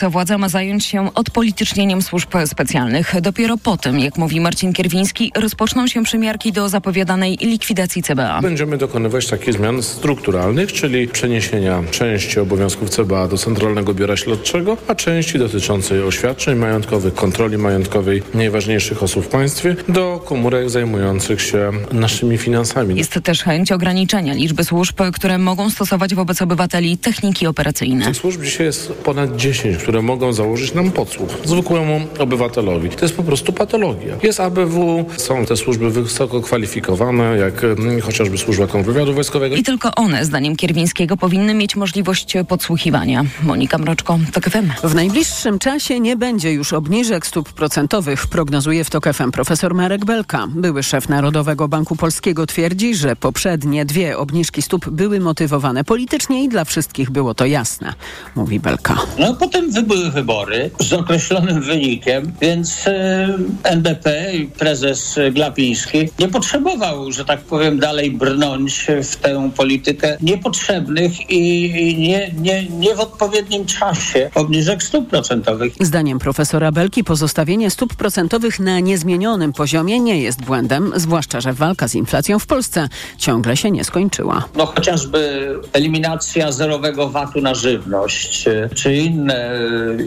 To władza ma zająć się odpolitycznieniem służb specjalnych. Dopiero po tym, jak mówi Marcin Kierwiński, rozpoczną się przymiarki do zapowiadanej likwidacji CBA. Będziemy dokonywać takich zmian strukturalnych, czyli przeniesienia części obowiązków CBA do Centralnego Biura Śledczego, a części dotyczącej oświadczeń majątkowych, kontroli majątkowej najważniejszych osób w państwie do komórek zajmujących się naszymi finansami. Jest też chęć ograniczenia liczby służb, które mogą stosować wobec obywateli techniki operacyjne. Tych służb dzisiaj jest ponad 10, które mogą założyć nam podsłuch zwykłemu obywatelowi. To jest po prostu patologia. Jest ABW, są te służby wysoko kwalifikowane, jak mm, chociażby służba kontrwywiadu wojskowego. I tylko one, zdaniem Kierwińskiego, powinny mieć możliwość podsłuchiwania. Monika Mroczko, TOK FM. W najbliższym czasie nie będzie już obniżek stóp procentowych, prognozuje w TOK FM profesor Marek Belka. Były szef Narodowego Banku Polskiego twierdzi, że poprzednie dwie obniżki stóp były motywowane politycznie i dla wszystkich było to jasne, mówi Belka. No potem były wybory z określonym wynikiem, więc e, NBP prezes Glapiński nie potrzebował, że tak powiem, dalej brnąć w tę politykę niepotrzebnych i nie, nie, nie w odpowiednim czasie obniżek stóp procentowych. Zdaniem profesora Belki pozostawienie stóp procentowych na niezmienionym poziomie nie jest błędem, zwłaszcza, że walka z inflacją w Polsce ciągle się nie skończyła. No chociażby eliminacja zerowego VAT-u na żywność, czy inne,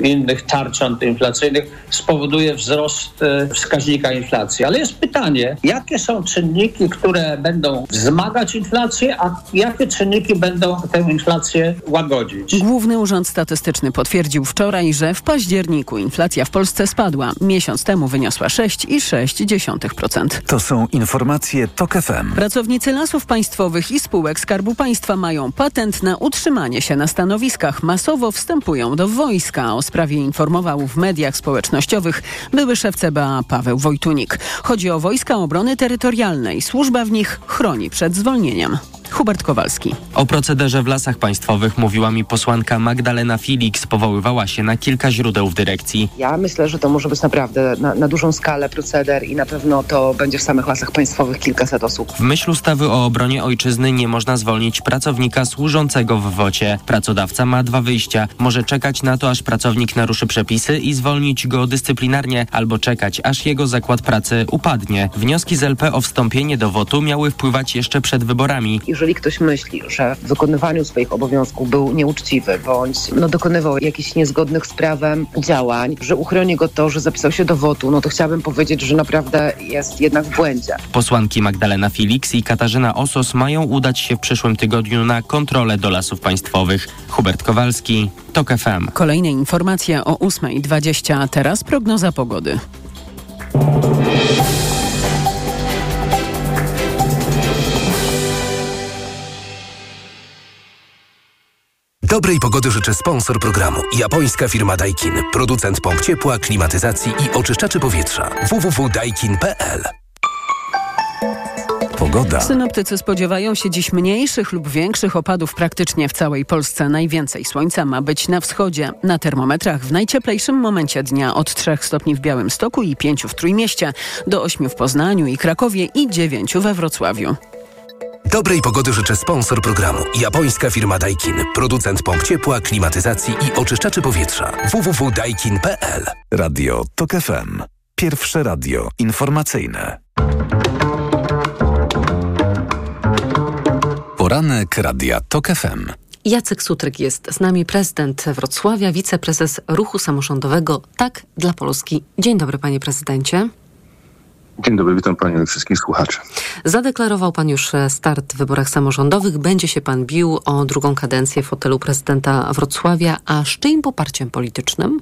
innych tarcz antyinflacyjnych spowoduje wzrost e, wskaźnika inflacji. Ale jest pytanie, jakie są czynniki, które będą wzmagać inflację, a jakie czynniki będą tę inflację łagodzić? Główny Urząd Statystyczny potwierdził wczoraj, że w październiku inflacja w Polsce spadła. Miesiąc temu wyniosła 6,6%. To są informacje TOK FM. Pracownicy lasów państwowych i spółek Skarbu Państwa mają patent na utrzymanie się na stanowiskach. Masowo wstępują do O sprawie informował w mediach społecznościowych były szef CBA Paweł Wojtunik. Chodzi o Wojska Obrony Terytorialnej. Służba w nich chroni przed zwolnieniem. Hubert Kowalski. O procederze w lasach państwowych mówiła mi posłanka Magdalena Felix. Powoływała się na kilka źródeł w dyrekcji. Ja myślę, że to może być naprawdę na, na dużą skalę proceder i na pewno to będzie w samych lasach państwowych kilkaset osób. W myśl ustawy o obronie ojczyzny nie można zwolnić pracownika służącego w WOcie. Pracodawca ma dwa wyjścia. Może czekać na to, aż pracownik naruszy przepisy i zwolnić go dyscyplinarnie, albo czekać, aż jego zakład pracy upadnie. Wnioski z LP o wstąpienie do WOTU miały wpływać jeszcze przed wyborami jeżeli ktoś myśli, że w wykonywaniu swoich obowiązków był nieuczciwy bądź no, dokonywał jakichś niezgodnych z prawem działań, że uchroni go to, że zapisał się do wotu, no to chciałabym powiedzieć, że naprawdę jest jednak w błędzie. Posłanki Magdalena Felix i Katarzyna Osos mają udać się w przyszłym tygodniu na kontrolę do lasów państwowych. Hubert Kowalski, TOK FM. Kolejne informacje o 8.20, a teraz prognoza pogody. Dobrej pogody życzę sponsor programu. Japońska firma Daikin. Producent pomp ciepła, klimatyzacji i oczyszczaczy powietrza. www.daikin.pl Pogoda. Synoptycy spodziewają się dziś mniejszych lub większych opadów praktycznie w całej Polsce. Najwięcej słońca ma być na wschodzie. Na termometrach w najcieplejszym momencie dnia od 3 stopni w Białymstoku i 5 w Trójmieście, do 8 w Poznaniu i Krakowie i 9 we Wrocławiu. Dobrej pogody życzę sponsor programu. Japońska firma Daikin. Producent pomp ciepła, klimatyzacji i oczyszczaczy powietrza. www.daikin.pl Radio TOK FM. Pierwsze radio informacyjne. Poranek Radia TOK FM. Jacek Sutryk jest z nami, prezydent Wrocławia, wiceprezes ruchu samorządowego Tak dla Polski. Dzień dobry, panie prezydencie. Dzień dobry, witam panią i wszystkich słuchaczy. Zadeklarował pan już start w wyborach samorządowych. Będzie się pan bił o drugą kadencję w fotelu prezydenta Wrocławia, a z czyim poparciem politycznym?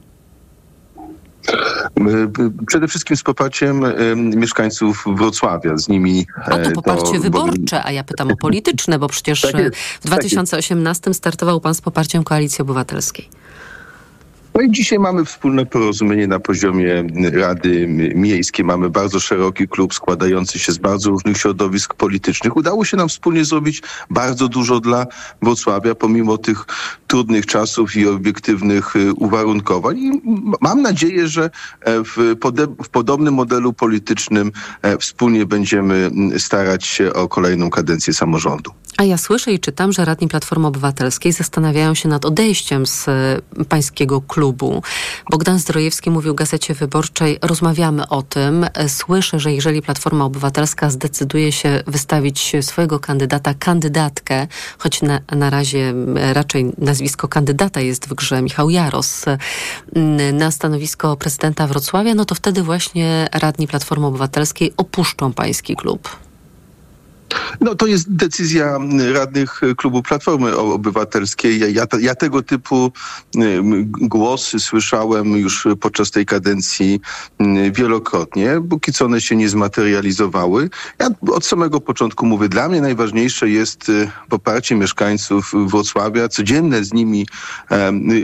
Przede wszystkim z poparciem mieszkańców Wrocławia, z nimi. A to poparcie do, wyborcze, a ja pytam o polityczne, bo przecież tak jest, w 2018 tak startował pan z poparciem Koalicji Obywatelskiej. No i dzisiaj mamy wspólne porozumienie na poziomie Rady Miejskiej. Mamy bardzo szeroki klub składający się z bardzo różnych środowisk politycznych. Udało się nam wspólnie zrobić bardzo dużo dla Wrocławia, pomimo tych trudnych czasów i obiektywnych y, uwarunkowań. I mam nadzieję, że e, w, w podobnym modelu politycznym e, wspólnie będziemy starać się o kolejną kadencję samorządu. A ja słyszę i czytam, że radni Platformy Obywatelskiej zastanawiają się nad odejściem z e, pańskiego klubu klubu. Bogdan Zdrojewski mówił Gazecie Wyborczej, rozmawiamy o tym. Słyszę, że jeżeli Platforma Obywatelska zdecyduje się wystawić swojego kandydata, kandydatkę, choć na, na razie raczej nazwisko kandydata jest w grze, Michał Jaros, na stanowisko prezydenta Wrocławia, no to wtedy właśnie radni Platformy Obywatelskiej opuszczą pański klub. No to jest decyzja radnych klubu Platformy Obywatelskiej. Ja, ja, ja, tego typu głosy słyszałem już podczas tej kadencji wielokrotnie, póki co one się nie zmaterializowały. Ja od samego początku mówię, dla mnie najważniejsze jest y, poparcie mieszkańców Wrocławia, codzienne z nimi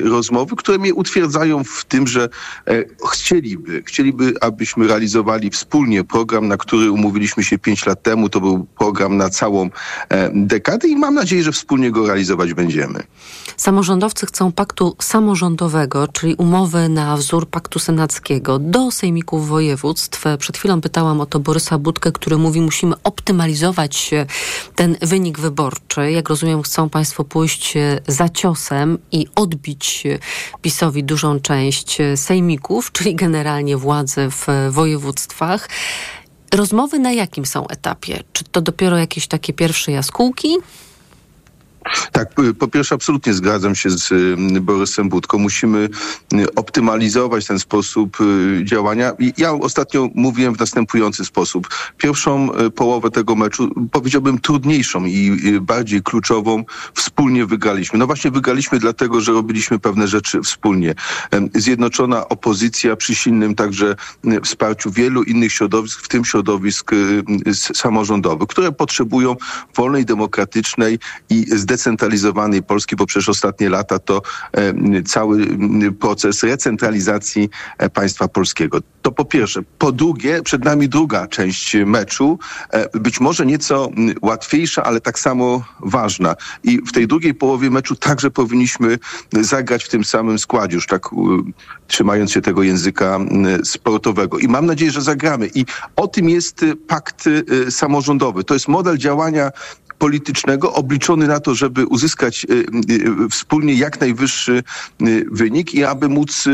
rozmowy, które mnie utwierdzają w tym, że e, chcieliby, chcieliby, abyśmy realizowali wspólnie program, na który umówiliśmy się pięć lat temu. To był program na całą e, dekadę i mam nadzieję, że wspólnie go realizować będziemy. Samorządowcy chcą paktu samorządowego, czyli umowy na wzór paktu senackiego do sejmików województw. Przed chwilą pytałam o to Borysa Budkę, który mówi, musimy optymalizować ten wynik wyborczy. Jak rozumiem, chcą Państwo pójść za ciosem i odbić PiSowi dużą część sejmików, czyli generalnie władzy w województwach. Rozmowy na jakim są etapie? Czy to dopiero jakieś takie pierwsze jaskółki? Tak, po pierwsze absolutnie zgadzam się z Borysem Budką. Musimy optymalizować ten sposób działania. Ja ostatnio mówiłem w następujący sposób. Pierwszą połowę tego meczu, powiedziałbym trudniejszą i bardziej kluczową, wspólnie wygraliśmy. No właśnie wygraliśmy dlatego, że robiliśmy pewne rzeczy wspólnie. Zjednoczona opozycja przy silnym także wsparciu wielu innych środowisk, w tym środowisk samorządowych, które potrzebują wolnej, demokratycznej i zdecydowanej zdecentralizowanej Polski, bo przez ostatnie lata to e, cały proces recentralizacji e, państwa polskiego. To po pierwsze. Po drugie, przed nami druga część meczu, e, być może nieco łatwiejsza, ale tak samo ważna. I w tej drugiej połowie meczu także powinniśmy zagrać w tym samym składzie, już tak trzymając się tego języka sportowego. I mam nadzieję, że zagramy. I o tym jest pakt samorządowy. To jest model działania politycznego obliczony na to, żeby uzyskać y, y, wspólnie jak najwyższy y, wynik i aby móc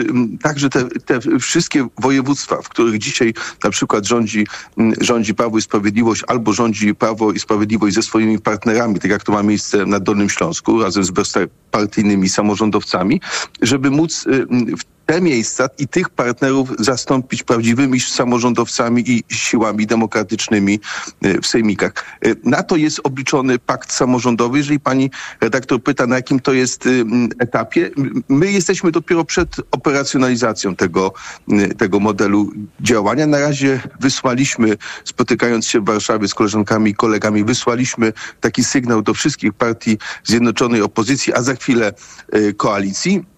także te, te wszystkie województwa, w których dzisiaj na przykład rządzi, rządzi Prawo i Sprawiedliwość albo rządzi Prawo i Sprawiedliwość ze swoimi partnerami, tak jak to ma miejsce na Dolnym Śląsku, razem z bezpartyjnymi samorządowcami, żeby móc w te miejsca i tych partnerów zastąpić prawdziwymi samorządowcami i siłami demokratycznymi e, w sejmikach. E, na to jest obliczony pakt samorządowy. Jeżeli pani redaktor pyta, na jakim to jest etapie, my jesteśmy dopiero przed operacjonalizacją tego, tego modelu działania. Na razie wysłaliśmy, spotykając się w Warszawie z koleżankami i kolegami, wysłaliśmy taki sygnał do wszystkich partii zjednoczonej opozycji, a za chwilę koalicji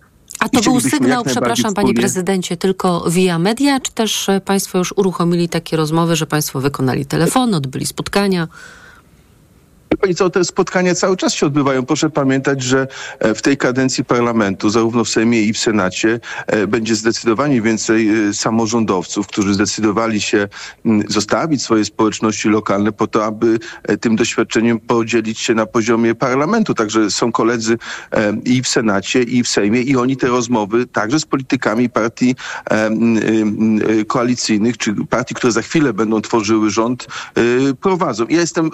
a to był sygnał, przepraszam panie prezydencie, tylko via media, czy też e, państwo już uruchomili takie rozmowy, że państwo wykonali telefon, odbyli spotkania? I co, te spotkania cały czas się odbywają. Proszę pamiętać, że e, w tej kadencji parlamentu, zarówno w Sejmie i w Senacie, e, będzie zdecydowanie więcej e, samorządowców, którzy zdecydowali się zostawić swoje społeczności lokalne po to, aby tym doświadczeniem podzielić się na poziomie parlamentu. Także są koledzy i w Senacie, i w Sejmie i oni te rozmowy także z politykami partii koalicyjnych, czy partii, które za chwilę będą tworzyły rząd, prowadzą. Ja jestem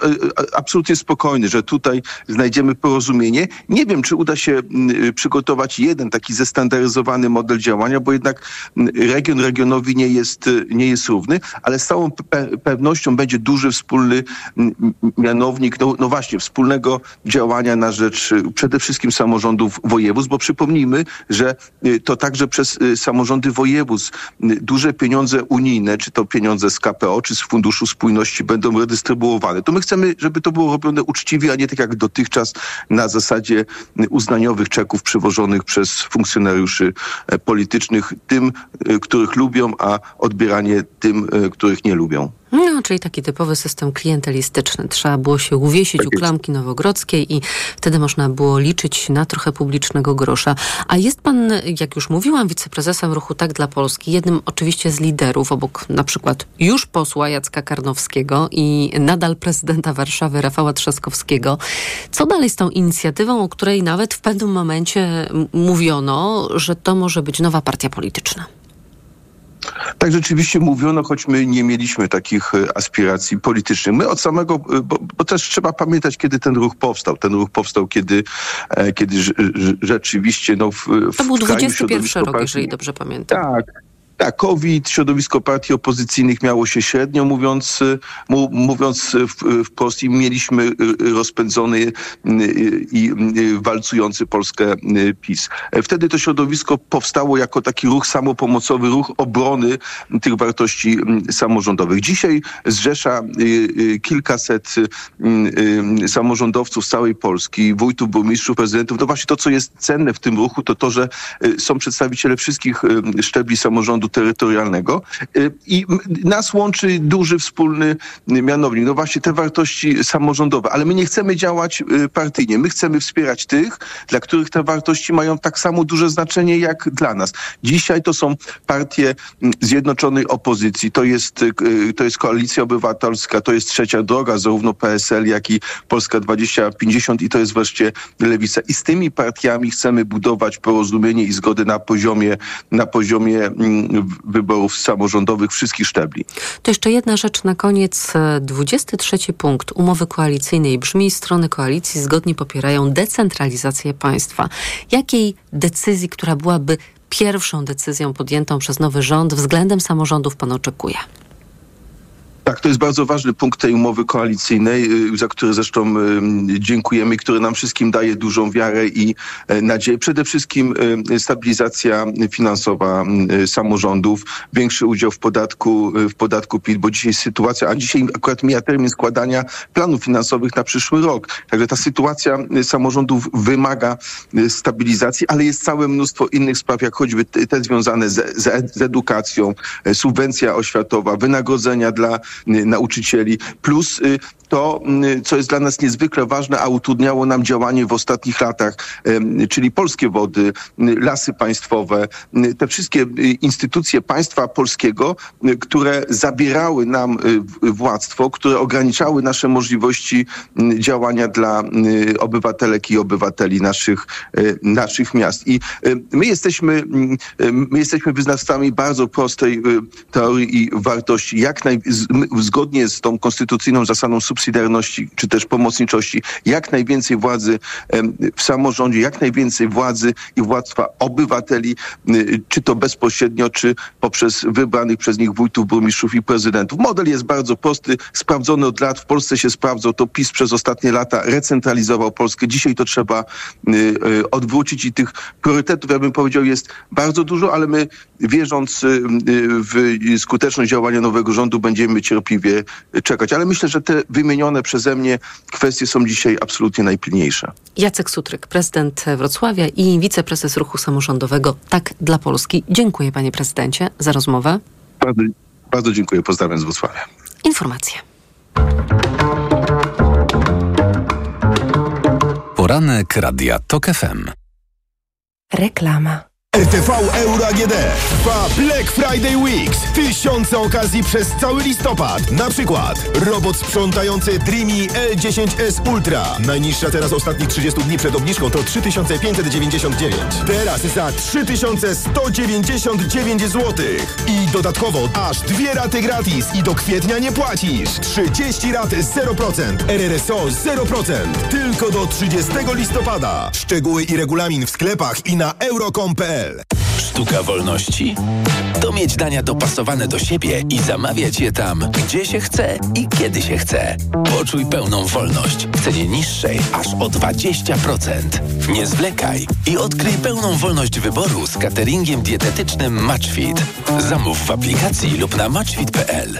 absolutnie spokojny spokojny, że tutaj znajdziemy porozumienie. Nie wiem, czy uda się mm, przygotować jeden taki zestandaryzowany model działania, bo jednak mm, region regionowi nie jest, nie jest równy, ale z całą pe pewnością będzie duży wspólny mm, mianownik, no, no właśnie, wspólnego działania na rzecz y, przede wszystkim samorządów województw, bo przypomnijmy, że y, to także przez y, samorządy województw duże pieniądze unijne, czy to pieniądze z KPO, czy z Funduszu Spójności będą redystrybuowane. To my chcemy, żeby to było robione uczciwie, a nie tak jak dotychczas na zasadzie uznaniowych czeków przywożonych przez funkcjonariuszy e, politycznych, tym, e, których lubią, a odbieranie tym, e, których nie lubią. No, czyli taki typowy system klientelistyczny. Trzeba było się uwiesić Tak u klamki nowogrodzkiej i wtedy można było liczyć na trochę publicznego grosza. A jest pan, jak już mówiłam, wiceprezesem ruchu Tak dla Polski, jednym oczywiście z liderów, obok na przykład już posła Jacka Karnowskiego i nadal prezydenta Warszawy Rafała Trzaskowskiego. Co dalej z tą inicjatywą, o której nawet w pewnym momencie mówiono, że to może być nowa partia polityczna? Tak rzeczywiście mówiono, choć my nie mieliśmy takich e, aspiracji politycznych. My od samego, e, bo, bo też trzeba pamiętać, kiedy ten ruch powstał. Ten ruch powstał, kiedy, e, kiedy rz- rz- rzeczywiście no, w, w To był kraju 21 środowisko rok, jeżeli dobrze pamiętam. Tak. Tak, COVID, środowisko partii opozycyjnych miało się średnio, mówiąc, y, mówiąc y, w- wprost, i mieliśmy y, rozpędzony y, y, i y, walcujący Polskę y, PiS. E, Wtedy to środowisko powstało jako taki ruch samopomocowy, ruch obrony tych wartości mm, samorządowych. Dzisiaj zrzesza y, y, kilkaset y, y, samorządowców z całej Polski, wójtów, burmistrzów, prezydentów. No właśnie to, co jest cenne w tym ruchu, to to, że y, są przedstawiciele wszystkich y, szczebli samorządu terytorialnego y, i nas łączy duży wspólny y, mianownik. No właśnie te wartości samorządowe, ale my nie chcemy działać y, partyjnie. My chcemy wspierać tych, dla których te wartości mają tak samo duże znaczenie jak dla nas. Dzisiaj to są partie zjednoczonej opozycji, to jest, to jest Koalicja Obywatelska, to jest Trzecia Droga, zarówno PSL, jak i Polska 2050 i to jest wreszcie Lewica. I z tymi partiami chcemy budować porozumienie i zgodę na poziomie, na poziomie wyborów samorządowych wszystkich szczebli. To jeszcze jedna rzecz na koniec. E, 23 punkt umowy koalicyjnej brzmi: strony koalicji zgodnie popierają decentralizację państwa. Jakiej decyzji, która byłaby pierwszą decyzją podjętą przez nowy rząd względem samorządów pan oczekuje? Tak, to jest bardzo ważny punkt tej umowy koalicyjnej, y, za który zresztą y, dziękujemy, który nam wszystkim daje dużą wiarę i e, nadzieję. Przede wszystkim y, stabilizacja finansowa samorządów, większy udział w podatku, w podatku PIT, bo dzisiaj sytuacja, a dzisiaj akurat mija termin składania planów finansowych na przyszły rok. Także ta sytuacja samorządów wymaga stabilizacji, ale jest całe mnóstwo innych spraw, jak choćby te związane z, z, edukacją, subwencja oświatowa, wynagrodzenia dla nauczycieli, plus y, to, y, co jest dla nas niezwykle ważne, a utrudniało nam działanie w ostatnich latach, czyli polskie wody, y, lasy państwowe, y, te wszystkie y, instytucje państwa polskiego, y, które zabierały nam y, władztwo, które ograniczały nasze możliwości y, działania dla y, obywatelek i obywateli naszych, y, naszych miast. I y, my jesteśmy, mm, y, my jesteśmy wyznawcami bardzo prostej y, teorii i wartości, jak naj, zgodnie z tą konstytucyjną zasadą subsydiarności czy też pomocniczości, jak najwięcej władzy w samorządzie, jak najwięcej władzy i władztwa obywateli, y, czy to bezpośrednio, czy poprzez wybranych przez nich wójtów, burmistrzów i prezydentów. Model jest bardzo prosty, sprawdzony od lat, w Polsce się sprawdzał, to PiS przez ostatnie lata recentralizował Polskę. Dzisiaj to trzeba y, y, odwrócić i tych priorytetów, ja bym powiedział, jest bardzo dużo, ale my wierząc w skuteczność działania nowego rządu będziemy cierpliwie czekać. Ale myślę, że te wymienione przeze mnie kwestie są dzisiaj absolutnie najpilniejsze. Jacek Sutryk, prezydent Wrocławia i wiceprezes ruchu samorządowego Tak dla Polski. Dziękuję panie prezydencie za rozmowę. Bardzo, bardzo dziękuję. Pozdrawiam z Wrocławia. Informacje. Poranek Radia TOK FM. Reklama. RTV Euro AGD trwa Black Friday Weeks. Tysiące okazji przez cały listopad. Na przykład robot sprzątający Dreamy L10S Ultra. Najniższa teraz ostatnich 30 dni przed obniżką to 3599. Teraz za 3199 zł. I dodatkowo aż dwie raty gratis i do kwietnia nie płacisz. 30 rat 0%. RRSO 0%. Tylko do 30 listopada. Szczegóły i regulamin w sklepach i na euro.com.pl. Sztuka wolności? To mieć dania dopasowane do siebie i zamawiać je tam, gdzie się chce i kiedy się chce. Poczuj pełną wolność w cenie niższej aż o 20%. Nie zwlekaj i odkryj pełną wolność wyboru z cateringiem dietetycznym Matchfit. Zamów w aplikacji lub na matchfit.pl.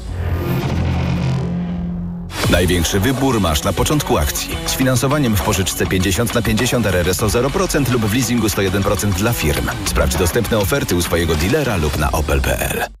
Największy wybór masz na początku akcji. Z finansowaniem w pożyczce 50 na 50 RRSO 0% lub w leasingu 101% dla firm. Sprawdź dostępne oferty u swojego dealera lub na opel.pl.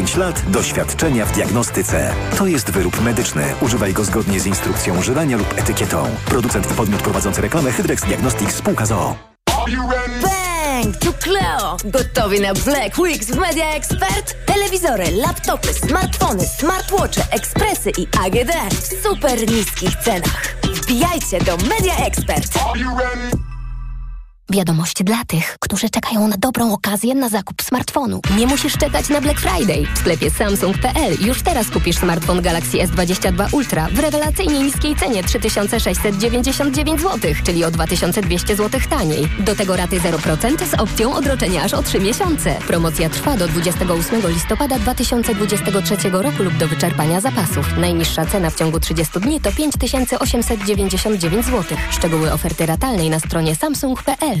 lat doświadczenia w diagnostyce. To jest wyrób medyczny. Używaj go zgodnie z instrukcją używania lub etykietą. Producent i podmiot prowadzący reklamę Hydrex Diagnostics spółka ZOO. Bang! Tu Cleo! Gotowi na Black Weeks w Media Expert? Telewizory, laptopy, smartfony, smartwatche, ekspresy i AGD w super niskich cenach. Wbijajcie do Media Expert! Wiadomość dla tych, którzy czekają na dobrą okazję na zakup smartfonu. Nie musisz czekać na Black Friday. W sklepie Samsung.pl już teraz kupisz smartfon Galaxy S22 Ultra w rewelacyjnie niskiej cenie 3699 zł, czyli o 2200 zł taniej. Do tego raty 0% z opcją odroczenia aż o 3 miesiące. Promocja trwa do 28 listopada 2023 roku lub do wyczerpania zapasów. Najniższa cena w ciągu 30 dni to 5899 zł. Szczegóły oferty ratalnej na stronie samsung.pl.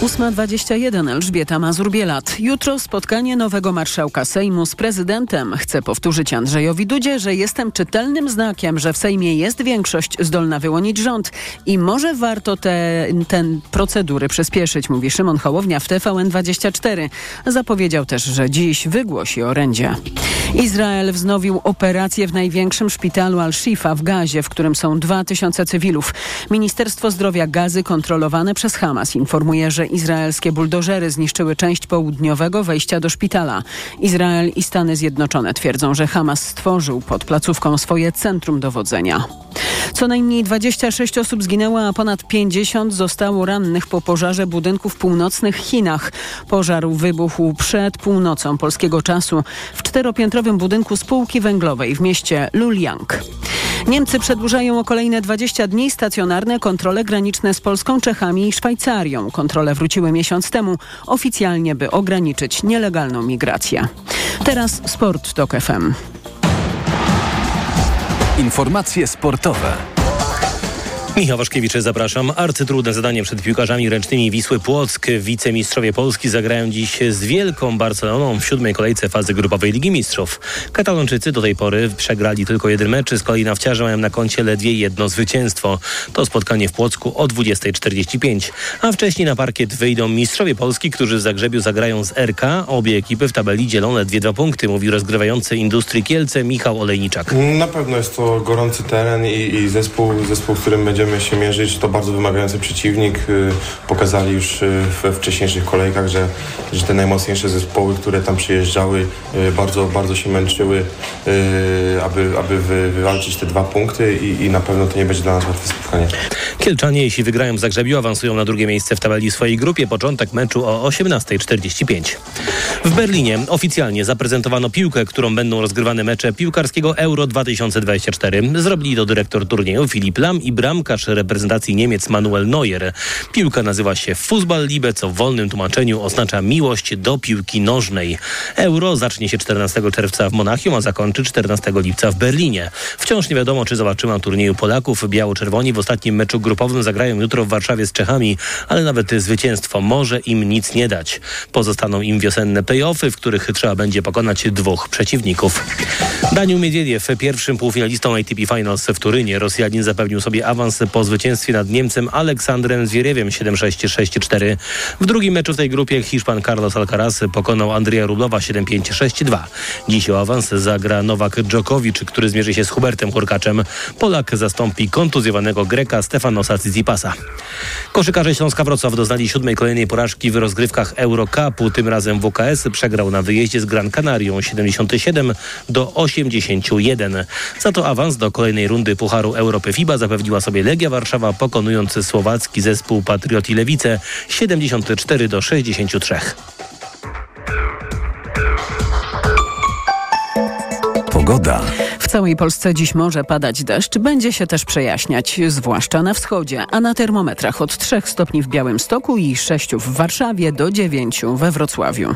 8.21 Elżbieta Mazur-Bielat. Jutro spotkanie nowego marszałka Sejmu z prezydentem. Chcę powtórzyć Andrzejowi Dudzie, że jestem czytelnym znakiem, że w Sejmie jest większość zdolna wyłonić rząd i może warto te, ten procedury przyspieszyć, mówi Szymon Hołownia w TVN24. Zapowiedział też, że dziś wygłosi orędzie. Izrael wznowił operację w największym szpitalu Al-Shifa w Gazie, w którym są 2000 cywilów. Ministerstwo Zdrowia Gazy kontrolowane przez Hamas informuje, że izraelskie buldożery zniszczyły część południowego wejścia do szpitala. Izrael i Stany Zjednoczone twierdzą, że Hamas stworzył pod placówką swoje centrum dowodzenia. Co najmniej 26 osób zginęło, a ponad 50 zostało rannych po pożarze budynku w północnych Chinach. Pożar wybuchł przed północą polskiego czasu w czteropiętrowym budynku spółki węglowej w mieście Luliang. Niemcy przedłużają o kolejne 20 dni stacjonarne kontrole graniczne z Polską, Czechami i Szwajcarią. Kontrole wróciły miesiąc temu oficjalnie, by ograniczyć nielegalną migrację. Teraz sport TOK FM. Informacje sportowe. Michał Waszkiewicz, zapraszam. Arcytrudne zadanie przed piłkarzami ręcznymi Wisły Płock. Wicemistrzowie Polski zagrają dziś z Wielką Barceloną w siódmej kolejce fazy grupowej Ligi Mistrzów. Katalończycy do tej pory przegrali tylko jeden mecz, z kolei nawciarze mają na koncie ledwie jedno zwycięstwo. To spotkanie w Płocku o 20.45. A wcześniej na parkiet wyjdą mistrzowie Polski, którzy w Zagrzebiu zagrają z RK. Obie ekipy w tabeli dzielą ledwie dwa punkty, mówi rozgrywający Industrii Kielce Michał Olejniczak. Na pewno jest to gorący teren i, i zespół, zespół, którym będziemy się mierzyć. To bardzo wymagający przeciwnik. Y, Pokazali już y, we wcześniejszych kolejkach, że, że te najmocniejsze zespoły, które tam przyjeżdżały, y, bardzo, bardzo się męczyły, aby, aby wy, wywalczyć te dwa punkty i, i na pewno to nie będzie dla nas łatwe spotkanie. Kielczanie, jeśli wygrają w Zagrzebiu, awansują na drugie miejsce w tabeli swojej grupie. Początek meczu o 18.45. W Berlinie oficjalnie zaprezentowano piłkę, którą będą rozgrywane mecze piłkarskiego Euro 2024. Zrobili to dyrektor turnieju Filip Lam i bramkarz reprezentacji Niemiec Manuel Neuer. Piłka nazywa się Fußballliebe, co w wolnym tłumaczeniu oznacza miłość do piłki nożnej. Euro zacznie się 14 czerwca w Monachium, a zakończy 14 lipca w Berlinie. Wciąż nie wiadomo, czy zobaczymy turnieju Polaków. Biało-czerwoni w ostatnim meczu grupowym zagrają jutro w Warszawie z Czechami, ale nawet zwycięstwo może im nic nie dać. Pozostaną im wiosenne play-offy, w których trzeba będzie pokonać dwóch przeciwników. Daniel Miedwiediew, pierwszym półfinalistą ATP Finals w Turynie. Rosjanin zapewnił sobie awans po zwycięstwie nad Niemcem Aleksandrem Zwieriewem 7-6-6-4. W drugim meczu w tej grupie Hiszpan Carlos Alcaraz pokonał Andrzeja Rublowa 7-5-6-2. Dziś o awans zagra Nowak Dżokowicz, który zmierzy się z Hubertem Hurkaczem. Polak zastąpi kontuzjowanego Greka Stefanosa Tsitsipasa. Koszykarze Śląska Wrocław doznali siódmej kolejnej porażki w rozgrywkach Eurocupu. Tym razem WKS przegrał na wyjeździe z Gran Canarią 77 do 81. Za to awans do kolejnej rundy Pucharu Europy FIBA zapewniła sobie Legia Warszawa, pokonując słowacki zespół Patrioti Lewice 74 do 63. Pogoda. W całej Polsce dziś może padać deszcz, będzie się też przejaśniać, zwłaszcza na wschodzie, a na termometrach od 3 stopni w Białymstoku i 6 w Warszawie do 9 we Wrocławiu.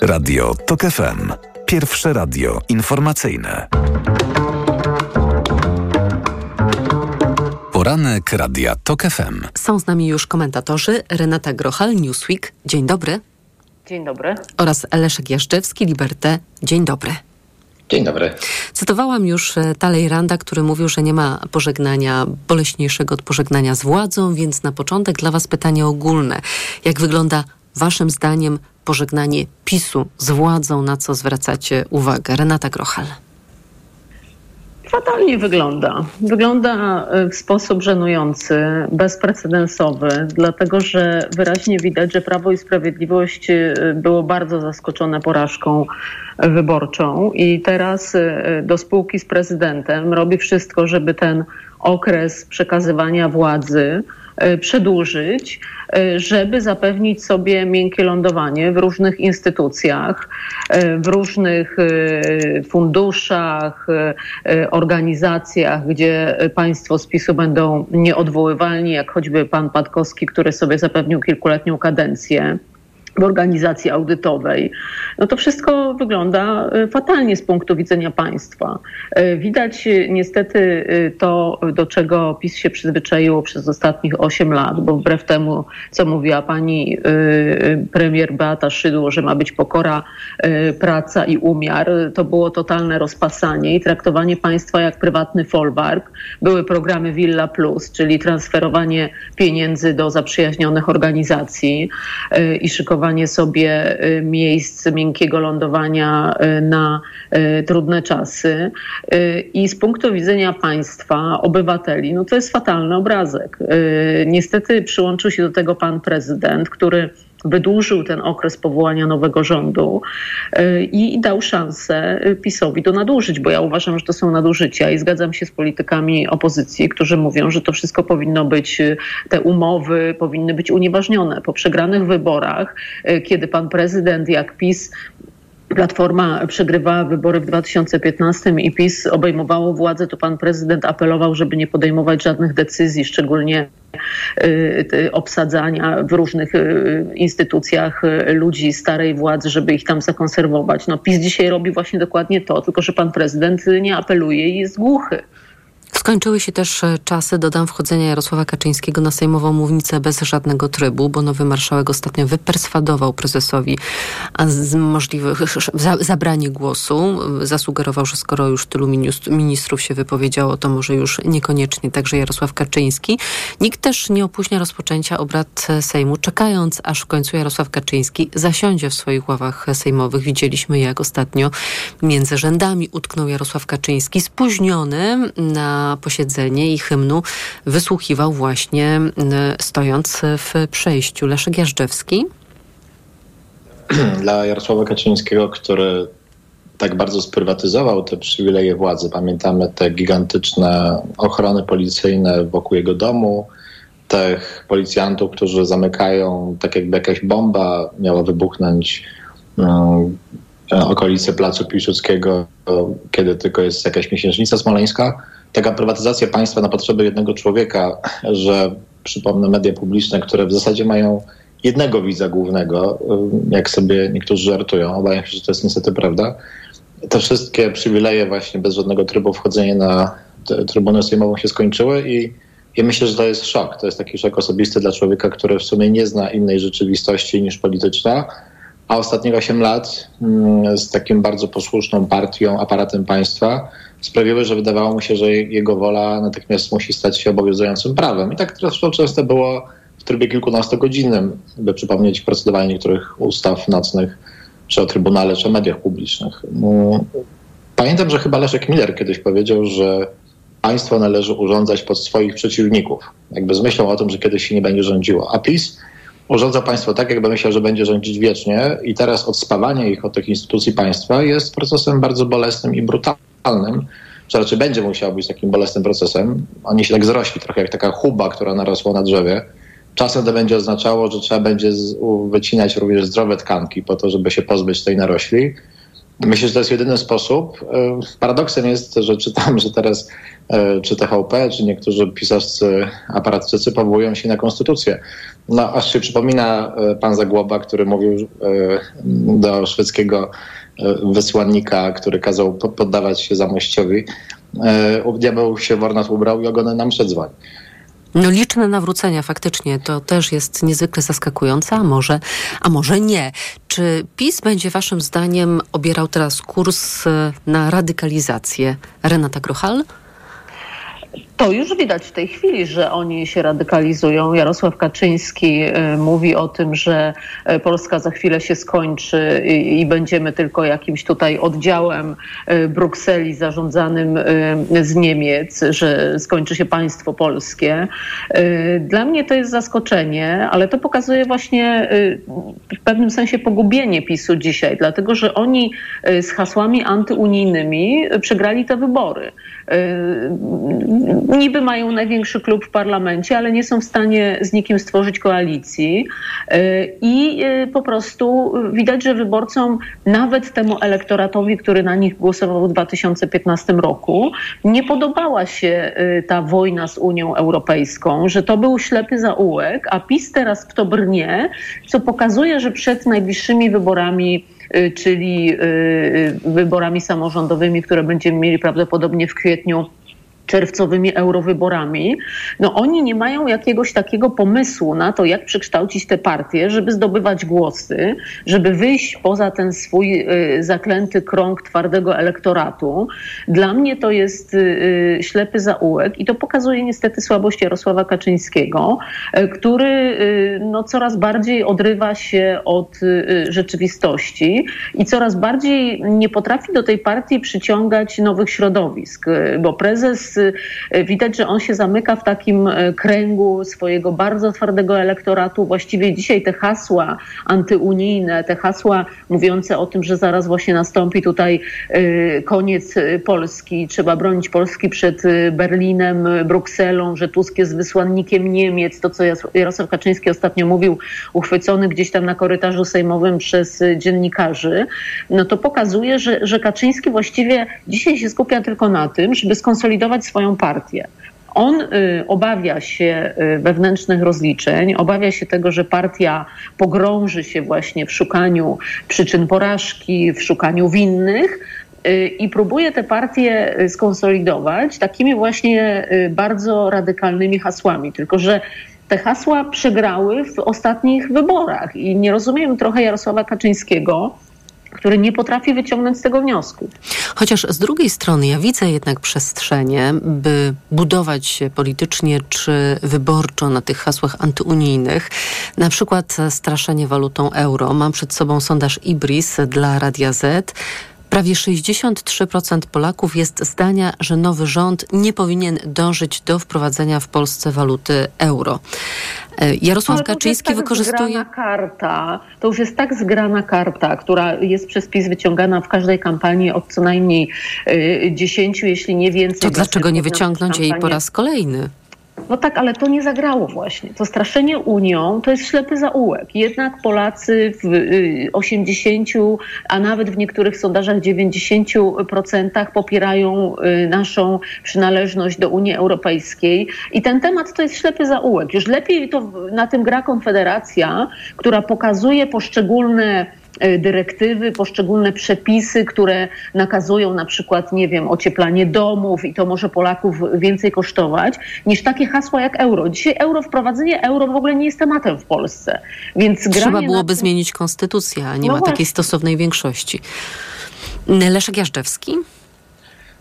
Radio TOK FM. Pierwsze radio informacyjne. Poranek Radia TOK FM. Są z nami już komentatorzy Renata Grochal, Newsweek. Dzień dobry. Dzień dobry. Oraz Leszek Jaszczewski, Liberté. Dzień dobry. Dzień dobry. Cytowałam już e, Talleyranda, który mówił, że nie ma pożegnania boleśniejszego od pożegnania z władzą, więc na początek dla Was pytanie ogólne. Jak wygląda Waszym zdaniem pożegnanie PiSu z władzą, na co zwracacie uwagę? Renata Grochal. Fatalnie wygląda. Wygląda e, w sposób żenujący, bezprecedensowy, dlatego że wyraźnie widać, że Prawo i Sprawiedliwość e, było bardzo zaskoczone porażką wyborczą i teraz e, do spółki z prezydentem robi wszystko, żeby ten okres przekazywania władzy przedłużyć, żeby zapewnić sobie miękkie lądowanie w różnych instytucjach, w różnych funduszach, organizacjach, gdzie państwo z PiSu będą nieodwoływalni, jak choćby pan Patkowski, który sobie zapewnił kilkuletnią kadencję w organizacji audytowej, no to wszystko wygląda fatalnie z punktu widzenia państwa. Widać niestety to, do czego PiS się przyzwyczaiło przez ostatnich 8 lat, bo wbrew temu, co mówiła pani premier Beata Szydło, że ma być pokora, praca i umiar, to było totalne rozpasanie i traktowanie państwa jak prywatny folwark. Były programy Villa Plus, czyli transferowanie pieniędzy do zaprzyjaźnionych organizacji i szykowanie sobie miejsc miękkiego lądowania na trudne czasy. I z punktu widzenia państwa, obywateli, no to jest fatalny obrazek. Niestety przyłączył się do tego pan prezydent, który wydłużył ten okres powołania nowego rządu i dał szansę PiSowi do nadużyć, bo ja uważam, że to są nadużycia i zgadzam się z politykami opozycji, którzy mówią, że to wszystko powinno być, te umowy powinny być unieważnione. Po przegranych wyborach, kiedy pan prezydent jak PiS Platforma przegrywała wybory w 2015 i PiS obejmowało władzę, to pan prezydent apelował, żeby nie podejmować żadnych decyzji, szczególnie obsadzania w różnych instytucjach ludzi starej władzy, żeby ich tam zakonserwować. No PiS dzisiaj robi właśnie dokładnie to, tylko że pan prezydent nie apeluje i jest głuchy. Skończyły się też czasy, dodam, wchodzenia Jarosława Kaczyńskiego na sejmową mównicę bez żadnego trybu, bo nowy marszałek ostatnio wyperswadował prezesowi z możliwe za, zabranie głosu. Zasugerował, że skoro już tylu ministrów się wypowiedziało, to może już niekoniecznie także Jarosław Kaczyński. Nikt też nie opóźnia rozpoczęcia obrad Sejmu, czekając aż w końcu Jarosław Kaczyński zasiądzie w swoich ławach sejmowych. Widzieliśmy, jak ostatnio między rzędami utknął Jarosław Kaczyński, spóźniony na posiedzenie i hymnu wysłuchiwał właśnie stojąc w przejściu. Leszek Jażdżewski. Dla Jarosława Kaczyńskiego, który tak bardzo sprywatyzował te przywileje władzy. Pamiętamy te gigantyczne ochrony policyjne wokół jego domu, tych policjantów, którzy zamykają, tak jakby jakaś bomba miała wybuchnąć um, okolice Placu Piłsudskiego, kiedy tylko jest jakaś miesięcznica smoleńska. Taka prywatyzacja państwa na potrzeby jednego człowieka, że przypomnę media publiczne, które w zasadzie mają jednego widza głównego, jak sobie niektórzy żartują, obawiam się, że to jest niestety prawda. Te wszystkie przywileje właśnie bez żadnego trybu wchodzenia na Trybunę Sejmową się skończyły i ja myślę, że to jest szok. To jest taki szok osobisty dla człowieka, który w sumie nie zna innej rzeczywistości niż polityczna, a ostatnie 8 lat mm, z takim bardzo posłuszną partią, aparatem państwa sprawiły, że wydawało mu się, że jego wola natychmiast musi stać się obowiązującym prawem. I tak zresztą często było w trybie kilkunastogodzinnym, by przypomnieć procedowanie niektórych ustaw nocnych, czy o Trybunale, czy o mediach publicznych. Mm, pamiętam, że chyba Leszek Miller kiedyś powiedział, że państwo należy urządzać pod swoich przeciwników. Jakby z myślą o tym, że kiedyś się nie będzie rządziło. A PiS urządza państwo tak, jakby myślał, że będzie rządzić wiecznie i teraz odspawanie ich od tych instytucji państwa jest procesem bardzo bolesnym i brutalnym, że raczej będzie musiał być takim bolesnym procesem. Oni się tak zrośli, trochę jak taka chuba, która narosła na drzewie. Czasem to będzie oznaczało, że trzeba będzie wycinać również zdrowe tkanki po to, żeby się pozbyć tej narośli. Myślę, że to jest jedyny sposób. Paradoksem jest, że czytam, że teraz czy TVP, czy niektórzy pisowscy aparatczycy powołują się na konstytucję. No, aż się przypomina e, pan Zagłoba, który mówił do szwedzkiego wysłannika, który kazał poddawać się zamościowi. Diabeł się Wornat ubrał i ogony nam przedzwoni. No liczne nawrócenia faktycznie to też jest niezwykle zaskakujące, a może, a może nie. Czy PiS będzie waszym zdaniem obierał teraz kurs e, na radykalizację? Renata Grochal? To już widać w tej chwili, że oni się radykalizują. Jarosław Kaczyński y, mówi o tym, że y, Polska za chwilę się skończy i, będziemy tylko jakimś tutaj oddziałem y, Brukseli zarządzanym z Niemiec, że skończy się państwo polskie. Dla mnie to jest zaskoczenie, ale to pokazuje właśnie w pewnym sensie pogubienie PiSu dzisiaj, dlatego że oni z hasłami antyunijnymi przegrali te wybory niby mają największy klub w parlamencie, ale nie są w stanie z nikim stworzyć koalicji. Y, I y, po prostu widać, że wyborcom, nawet temu elektoratowi, który na nich głosował w 2015 roku, nie podobała się y, ta wojna z Unią Europejską, że to był ślepy zaułek, a PiS teraz w to brnie, co pokazuje, że przed najbliższymi wyborami czyli wyborami samorządowymi, które będziemy mieli prawdopodobnie w kwietniu czerwcowymi eurowyborami, no oni nie mają jakiegoś takiego pomysłu na to, jak przekształcić te partie, żeby zdobywać głosy, żeby wyjść poza ten swój y, zaklęty krąg twardego elektoratu. Dla mnie to jest y, ślepy zaułek i to pokazuje niestety słabość Jarosława Kaczyńskiego, y, który no, coraz bardziej odrywa się od rzeczywistości i coraz bardziej nie potrafi do tej partii przyciągać nowych środowisk, bo prezes Y, widać, że on się zamyka w takim y, kręgu swojego bardzo twardego elektoratu. Właściwie dzisiaj te hasła antyunijne, te hasła mówiące o tym, że zaraz właśnie nastąpi tutaj y, koniec Polski, trzeba bronić Polski przed Berlinem, Brukselą, że Tusk jest wysłannikiem Niemiec, to co Jarosław Kaczyński ostatnio mówił, uchwycony gdzieś tam na korytarzu sejmowym przez dziennikarzy, no to pokazuje, że, że Kaczyński właściwie dzisiaj się skupia tylko na tym, żeby skonsolidować swoją partię. On y, obawia się y, wewnętrznych rozliczeń, obawia się tego, że partia pogrąży się właśnie w szukaniu przyczyn porażki, w szukaniu winnych y, i próbuje tę partię skonsolidować takimi właśnie bardzo radykalnymi hasłami. Tylko, że te hasła przegrały w ostatnich wyborach i nie rozumiem trochę Jarosława Kaczyńskiego, który nie potrafi wyciągnąć z tego wniosku. Chociaż z drugiej strony ja widzę jednak przestrzenie, by budować się politycznie czy wyborczo na tych hasłach antyunijnych, na przykład straszenie walutą euro. Mam przed sobą sondaż Ibris dla Radia Z. Prawie 63% Polaków jest zdania, że nowy rząd nie powinien dążyć do wprowadzenia w Polsce waluty euro. E, Jarosław Ale Kaczyński tak wykorzystuje. Zgrana karta, to już jest tak zgrana karta, która jest przez PiS wyciągana w każdej kampanii od co najmniej y, 10, jeśli nie więcej. To dlaczego nie wyciągnąć jej po raz kolejny? No tak, ale to nie zagrało właśnie. To straszenie Unią to jest ślepy zaułek. Jednak Polacy w y, 80, a nawet w niektórych sondażach 90% popierają y, naszą przynależność do Unii Europejskiej. I ten temat to jest ślepy zaułek. Już lepiej to na tym gra Konfederacja, która pokazuje poszczególne y, dyrektywy, poszczególne przepisy, które nakazują na przykład, nie wiem, ocieplanie domów i to może Polaków więcej kosztować, niż takie hasła jak euro. Dzisiaj euro, wprowadzenie euro w ogóle nie jest tematem w Polsce. Więc Trzeba byłoby na zmienić konstytucję, a nie No ma takiej właśnie. stosownej większości. Leszek Jażdżewski?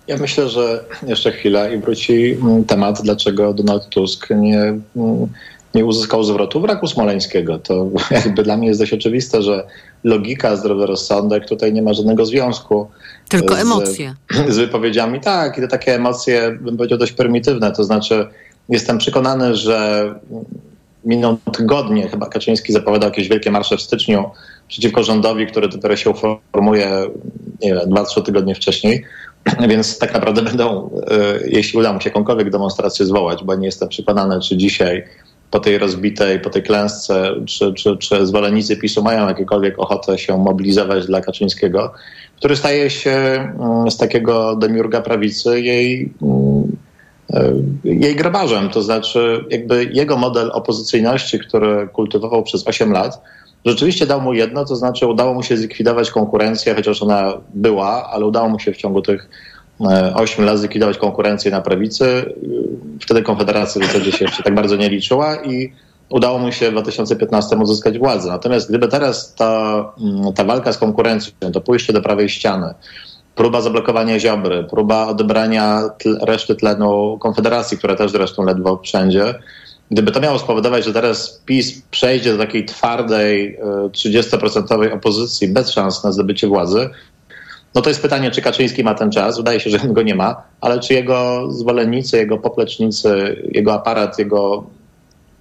Ja myślę, że jeszcze chwilę i wróci mm, temat, dlaczego Donald Tusk nie, mm, nie uzyskał zwrotu wraku smoleńskiego. To jakby dla mnie jest dość oczywiste, że logika, zdrowy rozsądek tutaj nie ma żadnego związku. Tylko z, emocje. Z wypowiedziami. Tak, i to takie emocje, bym powiedział, dość prymitywne. To znaczy, jestem przekonany, że miną tygodnie, chyba Kaczyński zapowiadał jakieś wielkie marsze w styczniu przeciwko rządowi, który dopiero się uformuje, nie wiem, dwa, trzy tygodnie wcześniej. Więc tak naprawdę będą, e, jeśli uda mu się jakąkolwiek demonstrację zwołać, bo nie jestem przekonany, czy dzisiaj po tej rozbitej, po tej klęsce, czy, czy, czy zwolennicy PiSu mają jakiekolwiek ochotę się mobilizować dla Kaczyńskiego, który staje się mm, z takiego demiurga prawicy jej mm, e, jej grabarzem, to znaczy jakby jego model opozycyjności, który kultywował przez 8 lat, rzeczywiście dał mu jedno, to znaczy udało mu się zlikwidować konkurencję, chociaż ona była, ale udało mu się w ciągu tych 8 lat zlikwidować konkurencję na prawicy. Y, Wtedy Konfederacja w zasadzie się jeszcze tak bardzo nie liczyła i udało mu się w 2015 uzyskać władzę. Natomiast gdyby teraz ta, mm, ta walka z konkurencją, to pójście do prawej ściany, próba zablokowania Ziobry, próba odebrania reszty tlenu Konfederacji, która też zresztą ledwo wszędzie, gdyby to miało spowodować, że teraz PiS przejdzie do takiej twardej, y, 30% opozycji bez szans na zdobycie władzy, no to jest pytanie, czy Kaczyński ma ten czas. Wydaje się, że go nie ma, ale czy jego zwolennicy, jego poplecznicy, jego aparat, jego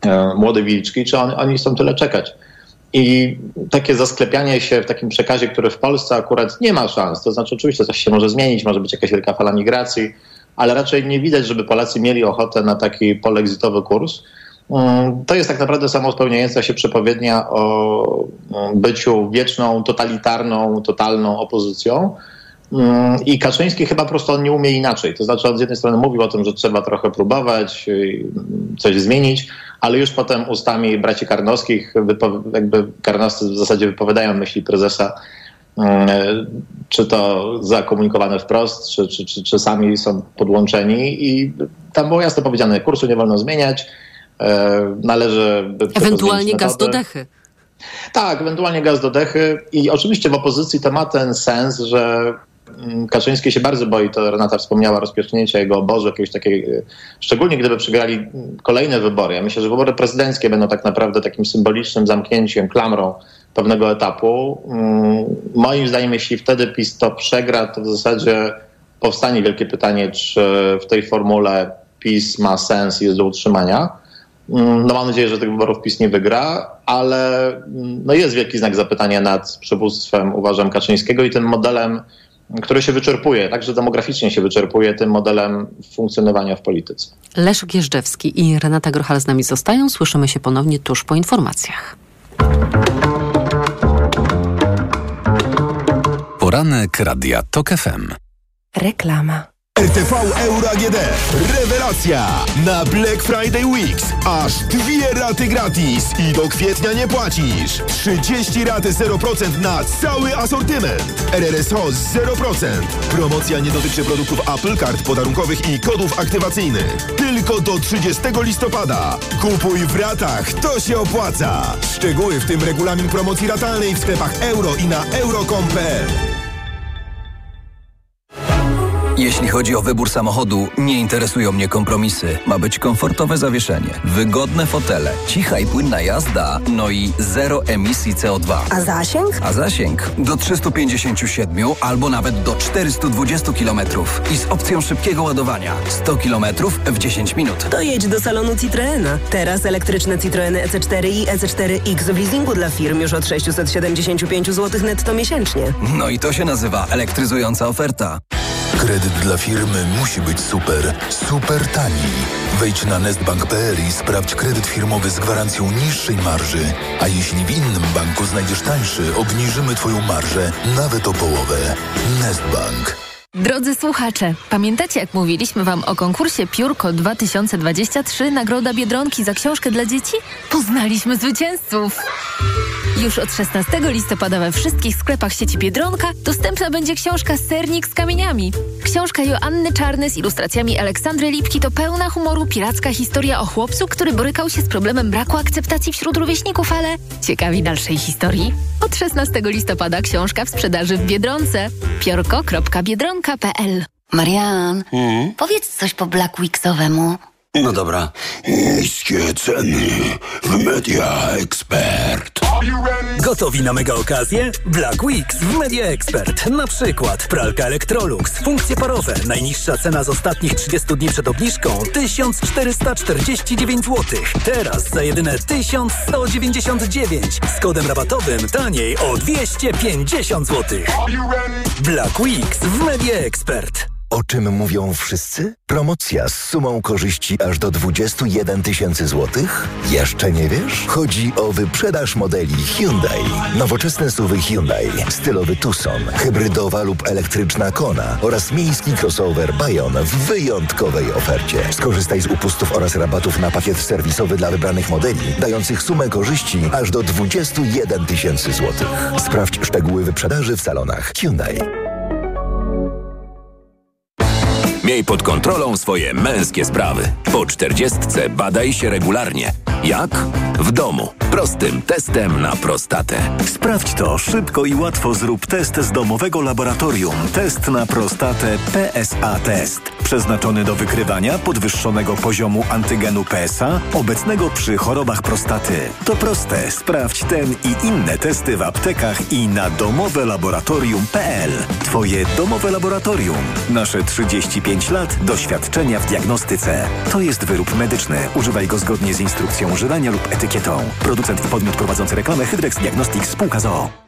e, młode wilczki, czy on, oni chcą tyle czekać? I takie zasklepianie się w takim przekazie, który w Polsce akurat nie ma szans, to znaczy oczywiście coś się może zmienić, może być jakaś wielka fala migracji, ale raczej nie widać, żeby Polacy mieli ochotę na taki polexitowy kurs. Mm, To jest tak naprawdę samospełniająca się przepowiednia o mm, byciu wieczną, totalitarną, totalną opozycją. Mm, I Kaczyński chyba po prostu on nie umie inaczej. To znaczy on z jednej strony mówił o tym, że trzeba trochę próbować, y, coś zmienić, ale już potem ustami braci Karnowskich, jakby Karnowscy w zasadzie wypowiadają myśli prezesa, czy to zakomunikowane wprost, czy, czy, czy, czy sami są podłączeni i tam było jasno powiedziane, kursu nie wolno zmieniać, należy... by Ewentualnie gaz do dechy. Tak, ewentualnie gaz do dechy i oczywiście w opozycji to ma ten sens, że mm, Kaczyński się bardzo boi, to Renata wspomniała, rozpierzchnięcia jego obozu, jakiegoś takiej, y, szczególnie gdyby przegrali mm, kolejne wybory. Ja myślę, że wybory prezydenckie będą tak naprawdę takim symbolicznym zamknięciem, klamrą pewnego etapu. Mm, Moim zdaniem, jeśli wtedy PiS to przegra, to w zasadzie powstanie wielkie pytanie, czy w tej formule PiS ma sens i jest do utrzymania. Mm, No mam nadzieję, że tych wyborów PiS nie wygra, ale mm, no jest wielki znak zapytania nad przywództwem, uważam, Kaczyńskiego i tym modelem, który się wyczerpuje, także demograficznie się wyczerpuje, tym modelem funkcjonowania w polityce. Leszek Jeżdżewski i Renata Grochal z nami zostają. Słyszymy się ponownie tuż po informacjach. Poranek Radia TOK FM. Reklama. RTV Euro AGD. Rewelacja! Na Black Friday Weeks aż dwie raty gratis i do kwietnia nie płacisz. 30 raty 0% na cały asortyment. RRSO 0%. Promocja nie dotyczy produktów Apple, kart podarunkowych i kodów aktywacyjnych. Tylko do 30 listopada. Kupuj w ratach, to się opłaca. Szczegóły w tym regulamin promocji ratalnej w sklepach euro i na euro.com.pl Jeśli chodzi o wybór samochodu, nie interesują mnie kompromisy. Ma być komfortowe zawieszenie, wygodne fotele, cicha i płynna jazda, no i zero emisji CO2. A zasięg? A zasięg do 357 albo nawet do 420 km i z opcją szybkiego ładowania 100 km w 10 minut. To jedź do salonu Citroena. Teraz elektryczne Citroeny EC4 i EC4X w leasingu dla firm już od 675 zł netto miesięcznie. No i to się nazywa elektryzująca oferta. Kredyt dla firmy musi być super, super tani. Wejdź na nestbank.pl i sprawdź kredyt firmowy z gwarancją niższej marży. A jeśli w innym banku znajdziesz tańszy, obniżymy Twoją marżę nawet o połowę. Nestbank. Drodzy słuchacze, pamiętacie jak mówiliśmy Wam o konkursie Piórko 2023 Nagroda Biedronki za książkę dla dzieci? Poznaliśmy zwycięzców! Już od 16 listopada we wszystkich sklepach sieci Biedronka dostępna będzie książka Sernik z kamieniami. Książka Joanny Czarny z ilustracjami Aleksandry Lipki to pełna humoru piracka historia o chłopcu, który borykał się z problemem braku akceptacji wśród rówieśników, ale ciekawi dalszej historii? Od 16 listopada książka w sprzedaży w Biedronce. piorko.biedronka.pl Marian, powiedz coś po Black Weeksowemu. No dobra. Niskie ceny w Media Expert. Gotowi na mega okazję? Black Weeks w Media Expert. Na przykład pralka Electrolux, funkcje parowe. Najniższa cena z ostatnich 30 dni przed obniżką 1449 zł. Teraz za jedyne 1199. Z kodem rabatowym taniej o 250 zł. Black Weeks w Media Expert. O czym mówią wszyscy? Promocja z sumą korzyści aż do 21 tysięcy złotych? Jeszcze nie wiesz? Chodzi o wyprzedaż modeli Hyundai. Nowoczesne suwy Hyundai, stylowy Tucson, hybrydowa lub elektryczna Kona oraz miejski crossover Bayon w wyjątkowej ofercie. Skorzystaj z upustów oraz rabatów na pakiet serwisowy dla wybranych modeli, dających sumę korzyści aż do 21 tysięcy złotych. Sprawdź szczegóły wyprzedaży w salonach Hyundai. Miej pod kontrolą swoje męskie sprawy. Po czterdziestce badaj się regularnie. Jak? W domu. Prostym testem na prostatę. Sprawdź to szybko i łatwo. Zrób test z domowego laboratorium. Test na prostatę PSA Test. Przeznaczony do wykrywania podwyższonego poziomu antygenu PSA obecnego przy chorobach prostaty. To proste. Sprawdź ten i inne testy w aptekach i na domowelaboratorium.pl. Twoje domowe laboratorium. Nasze 35 lat doświadczenia w diagnostyce. To jest wyrób medyczny. Używaj go zgodnie z instrukcją używania lub etykietą. Producent i podmiot prowadzący reklamę Hydrex Diagnostics Spółka ZOO.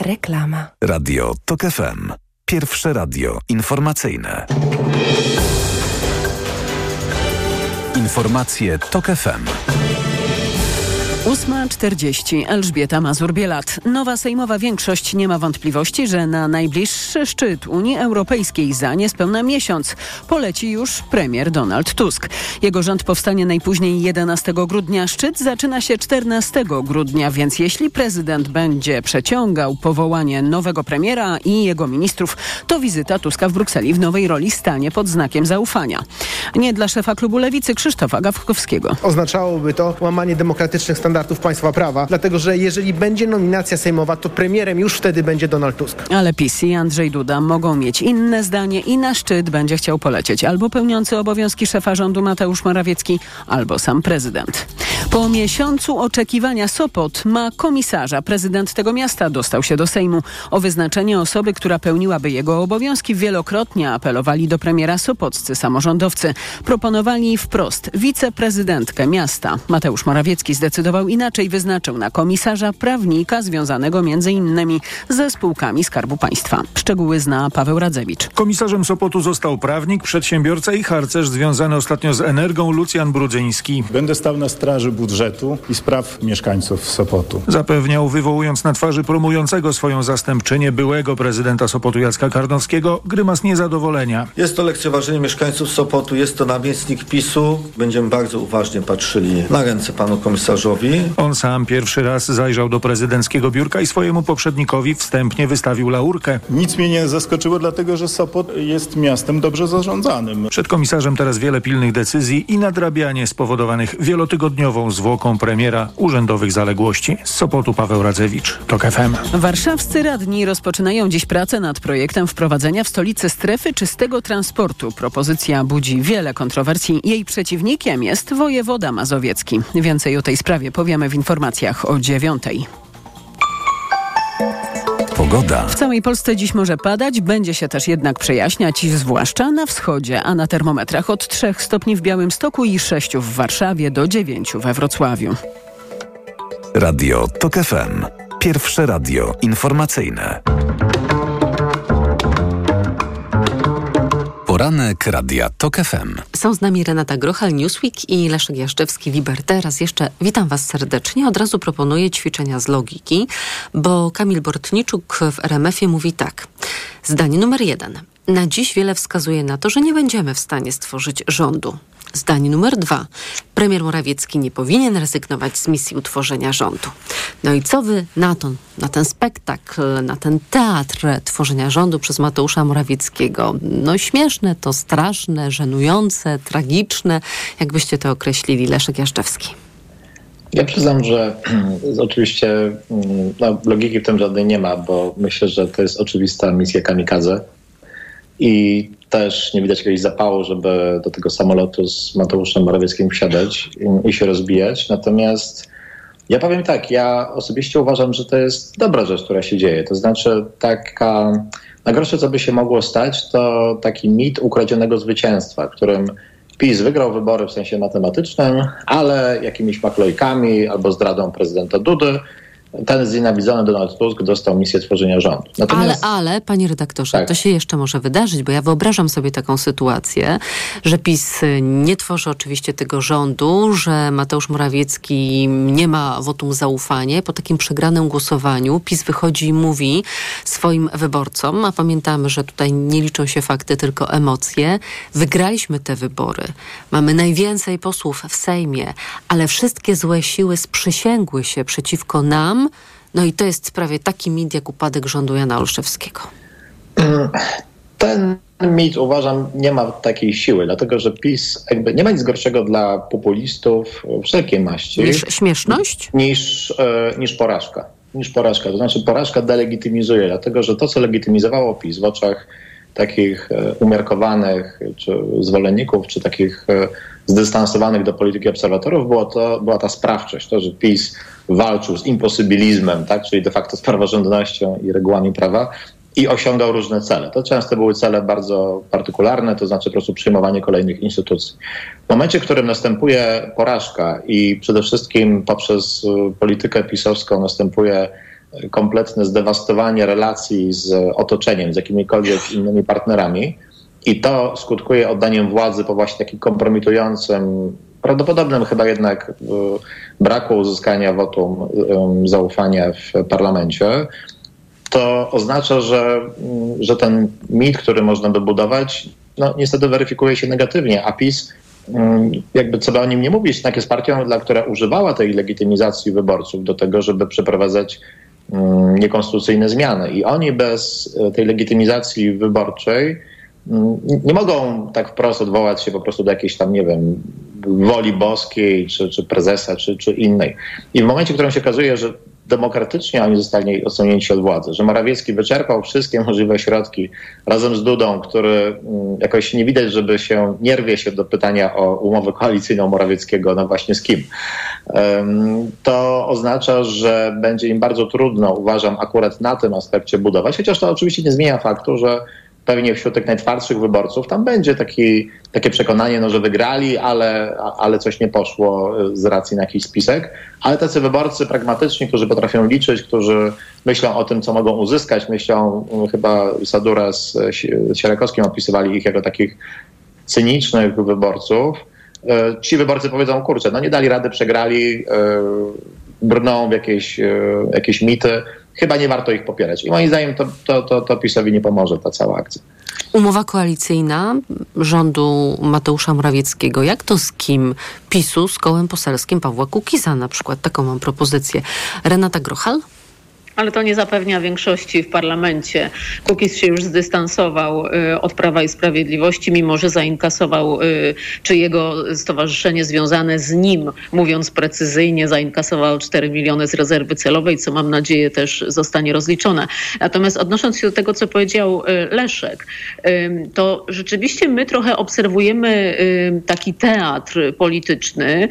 Reklama. Radio TOK FM. Pierwsze radio informacyjne. Informacje TOK FM. 8.40 Elżbieta Mazur-Bielat. Nowa sejmowa większość nie ma wątpliwości, że na najbliższy szczyt Unii Europejskiej za niespełna miesiąc poleci już premier Donald Tusk. Jego rząd powstanie najpóźniej 11 grudnia. Szczyt zaczyna się 14 grudnia, więc jeśli prezydent będzie przeciągał powołanie nowego premiera i jego ministrów, to wizyta Tuska w Brukseli w nowej roli stanie pod znakiem zaufania. Nie dla szefa klubu Lewicy Krzysztofa Gawkowskiego. Oznaczałoby to łamanie demokratycznych standardów państwa prawa, dlatego że jeżeli będzie nominacja sejmowa, to premierem już wtedy będzie Donald Tusk. Ale PiS i Andrzej Duda mogą mieć inne zdanie i na szczyt będzie chciał polecieć albo pełniący obowiązki szefa rządu Mateusz Morawiecki, albo sam prezydent. Po miesiącu oczekiwania Sopot ma komisarza. Prezydent tego miasta dostał się do Sejmu. O wyznaczenie osoby, która pełniłaby jego obowiązki wielokrotnie apelowali do premiera sopoccy samorządowcy. Proponowali wprost wiceprezydentkę miasta. Mateusz Morawiecki zdecydował inaczej, wyznaczył na komisarza prawnika związanego m.in. ze spółkami Skarbu Państwa. Szczegóły zna Paweł Radzewicz. Komisarzem Sopotu został prawnik, przedsiębiorca i harcerz związany ostatnio z energią Lucjan Brudzyński. Będę stał na straży budżetu i spraw mieszkańców Sopotu. Zapewniał, wywołując na twarzy promującego swoją zastępczynię byłego prezydenta Sopotu Jacka Karnowskiego grymas niezadowolenia. Jest to lekceważenie mieszkańców Sopotu, jest to namiestnik PiSu. Będziemy bardzo uważnie patrzyli na ręce panu komisarzowi. On sam pierwszy raz zajrzał do prezydenckiego biurka i swojemu poprzednikowi wstępnie wystawił laurkę. Nic mnie nie zaskoczyło, dlatego że Sopot jest miastem dobrze zarządzanym. Przed komisarzem teraz wiele pilnych decyzji i nadrabianie spowodowanych wielotygodniową zwłoką premiera urzędowych zaległości. Z Sopotu Paweł Radzewicz, TOK FM. Warszawscy radni rozpoczynają dziś pracę nad projektem wprowadzenia w stolicy strefy czystego transportu. Propozycja budzi wiele kontrowersji. Jej przeciwnikiem jest wojewoda mazowiecki. Więcej o tej sprawie powiemy w informacjach o dziewiątej. Pogoda. W całej Polsce dziś może padać, będzie się też jednak przejaśniać, zwłaszcza na wschodzie, a na termometrach od 3 stopni w Białymstoku i 6 w Warszawie do 9 we Wrocławiu. Radio TOK FM. Pierwsze radio informacyjne. Poranek Radia TOK FM. Są z nami Renata Grochal, Newsweek i Leszek Jaszczewski, Wiber. Teraz jeszcze witam Was serdecznie. Od razu proponuję ćwiczenia z logiki, bo Kamil Bortniczuk w RMF-ie mówi tak. Zdanie numer jeden. Na dziś wiele wskazuje na to, że nie będziemy w stanie stworzyć rządu. Zdanie numer dwa. Premier Morawiecki nie powinien rezygnować z misji utworzenia rządu. No i co wy na to, na ten spektakl, na ten teatr tworzenia rządu przez Mateusza Morawieckiego? No śmieszne, to straszne, żenujące, tragiczne. Jakbyście to określili, Leszek Jaszczewski? Ja przyznam, że oczywiście no, logiki w tym żadnej nie ma, bo myślę, że to jest oczywista misja kamikadze i też nie widać jakiegoś zapału, żeby do tego samolotu z Mateuszem Morawieckim wsiadać i, i się rozbijać. Natomiast ja powiem tak, ja osobiście uważam, że to jest dobra rzecz, która się dzieje. To znaczy taka, najgorsze co by się mogło stać, to taki mit ukradzionego zwycięstwa, którym PiS wygrał wybory w sensie matematycznym, ale jakimiś maklojkami albo zdradą prezydenta Dudy ten znienawidzony Donald Tusk dostał misję tworzenia rządu. Natomiast... Ale, ale, panie redaktorze, tak. to się jeszcze może wydarzyć, bo ja wyobrażam sobie taką sytuację, że PiS nie tworzy oczywiście tego rządu, że Mateusz Morawiecki nie ma wotum zaufania. Po takim przegranym głosowaniu PiS wychodzi i mówi swoim wyborcom, a pamiętamy, że tutaj nie liczą się fakty, tylko emocje. Wygraliśmy te wybory. Mamy najwięcej posłów w Sejmie, ale wszystkie złe siły sprzysięgły się przeciwko nam, no i to jest prawie taki mit jak upadek rządu Jana Olszewskiego. Ten mit uważam nie ma takiej siły, dlatego że PiS jakby nie ma nic gorszego dla populistów wszelkiej maści. Niż śmieszność? Niż, e, niż porażka. Niż porażka. To znaczy porażka delegitymizuje, dlatego że to, co legitymizowało PiS w oczach takich e, umiarkowanych czy zwolenników, czy takich e, zdystansowanych do polityki obserwatorów, było to, była ta sprawczość, to, że PiS walczył z imposybilizmem, tak, czyli de facto z praworządnością i regułami prawa i osiągał różne cele. To często były cele bardzo partykularne, to znaczy po prostu przyjmowanie kolejnych instytucji. W momencie, w którym następuje porażka i przede wszystkim poprzez politykę pisowską następuje kompletne zdewastowanie relacji z otoczeniem, z jakimikolwiek innymi partnerami, i to skutkuje oddaniem władzy po właśnie takim kompromitującym, prawdopodobnym chyba jednak y, braku uzyskania wotum y, zaufania w parlamencie. To oznacza, że, y, że ten mit, który można by budować, no, niestety weryfikuje się negatywnie, a PiS jakby co by o nim nie mówić, jednak jest partią, dla która używała tej legitymizacji wyborców do tego, żeby przeprowadzać niekonstytucyjne zmiany. I oni bez tej legitymizacji wyborczej nie mogą tak wprost odwołać się po prostu do jakiejś tam, nie wiem, woli boskiej, czy, czy prezesa, czy, czy innej. I w momencie, w którym się okazuje, że demokratycznie oni zostali odsunięci od władzy, że Morawiecki wyczerpał wszystkie możliwe środki razem z Dudą, który mm, jakoś nie widać, żeby się nie rwie się do pytania o umowę koalicyjną Morawieckiego, no właśnie z kim. To oznacza, że będzie im bardzo trudno, uważam, akurat na tym aspekcie budować, chociaż to oczywiście nie zmienia faktu, że pewnie wśród tych najtwardszych wyborców tam będzie taki, takie przekonanie, no, że wygrali, ale, ale coś nie poszło z racji na jakiś spisek. Ale tacy wyborcy pragmatyczni, którzy potrafią liczyć, którzy myślą o tym, co mogą uzyskać, myślą, chyba Sadura z Sierakowskim opisywali ich jako takich cynicznych wyborców. Ci wyborcy powiedzą, kurczę, no nie dali rady, przegrali, brną w jakieś, jakieś mity, chyba nie warto ich popierać. I moim zdaniem to, to, to, to PiSowi nie pomoże ta cała akcja. Umowa koalicyjna rządu Mateusza Morawieckiego. Jak to z kim? PiSu z kołem poselskim Pawła Kukiza na przykład. Taką mam propozycję. Renata Grochal? Ale to nie zapewnia większości w parlamencie. Kukiz się już zdystansował y, od Prawa i Sprawiedliwości, mimo że zainkasował, y, czy jego stowarzyszenie związane z nim, mówiąc precyzyjnie, zainkasował 4 miliony z rezerwy celowej, co mam nadzieję też zostanie rozliczone. Natomiast odnosząc się do tego, co powiedział y, Leszek, to rzeczywiście my trochę obserwujemy taki teatr polityczny,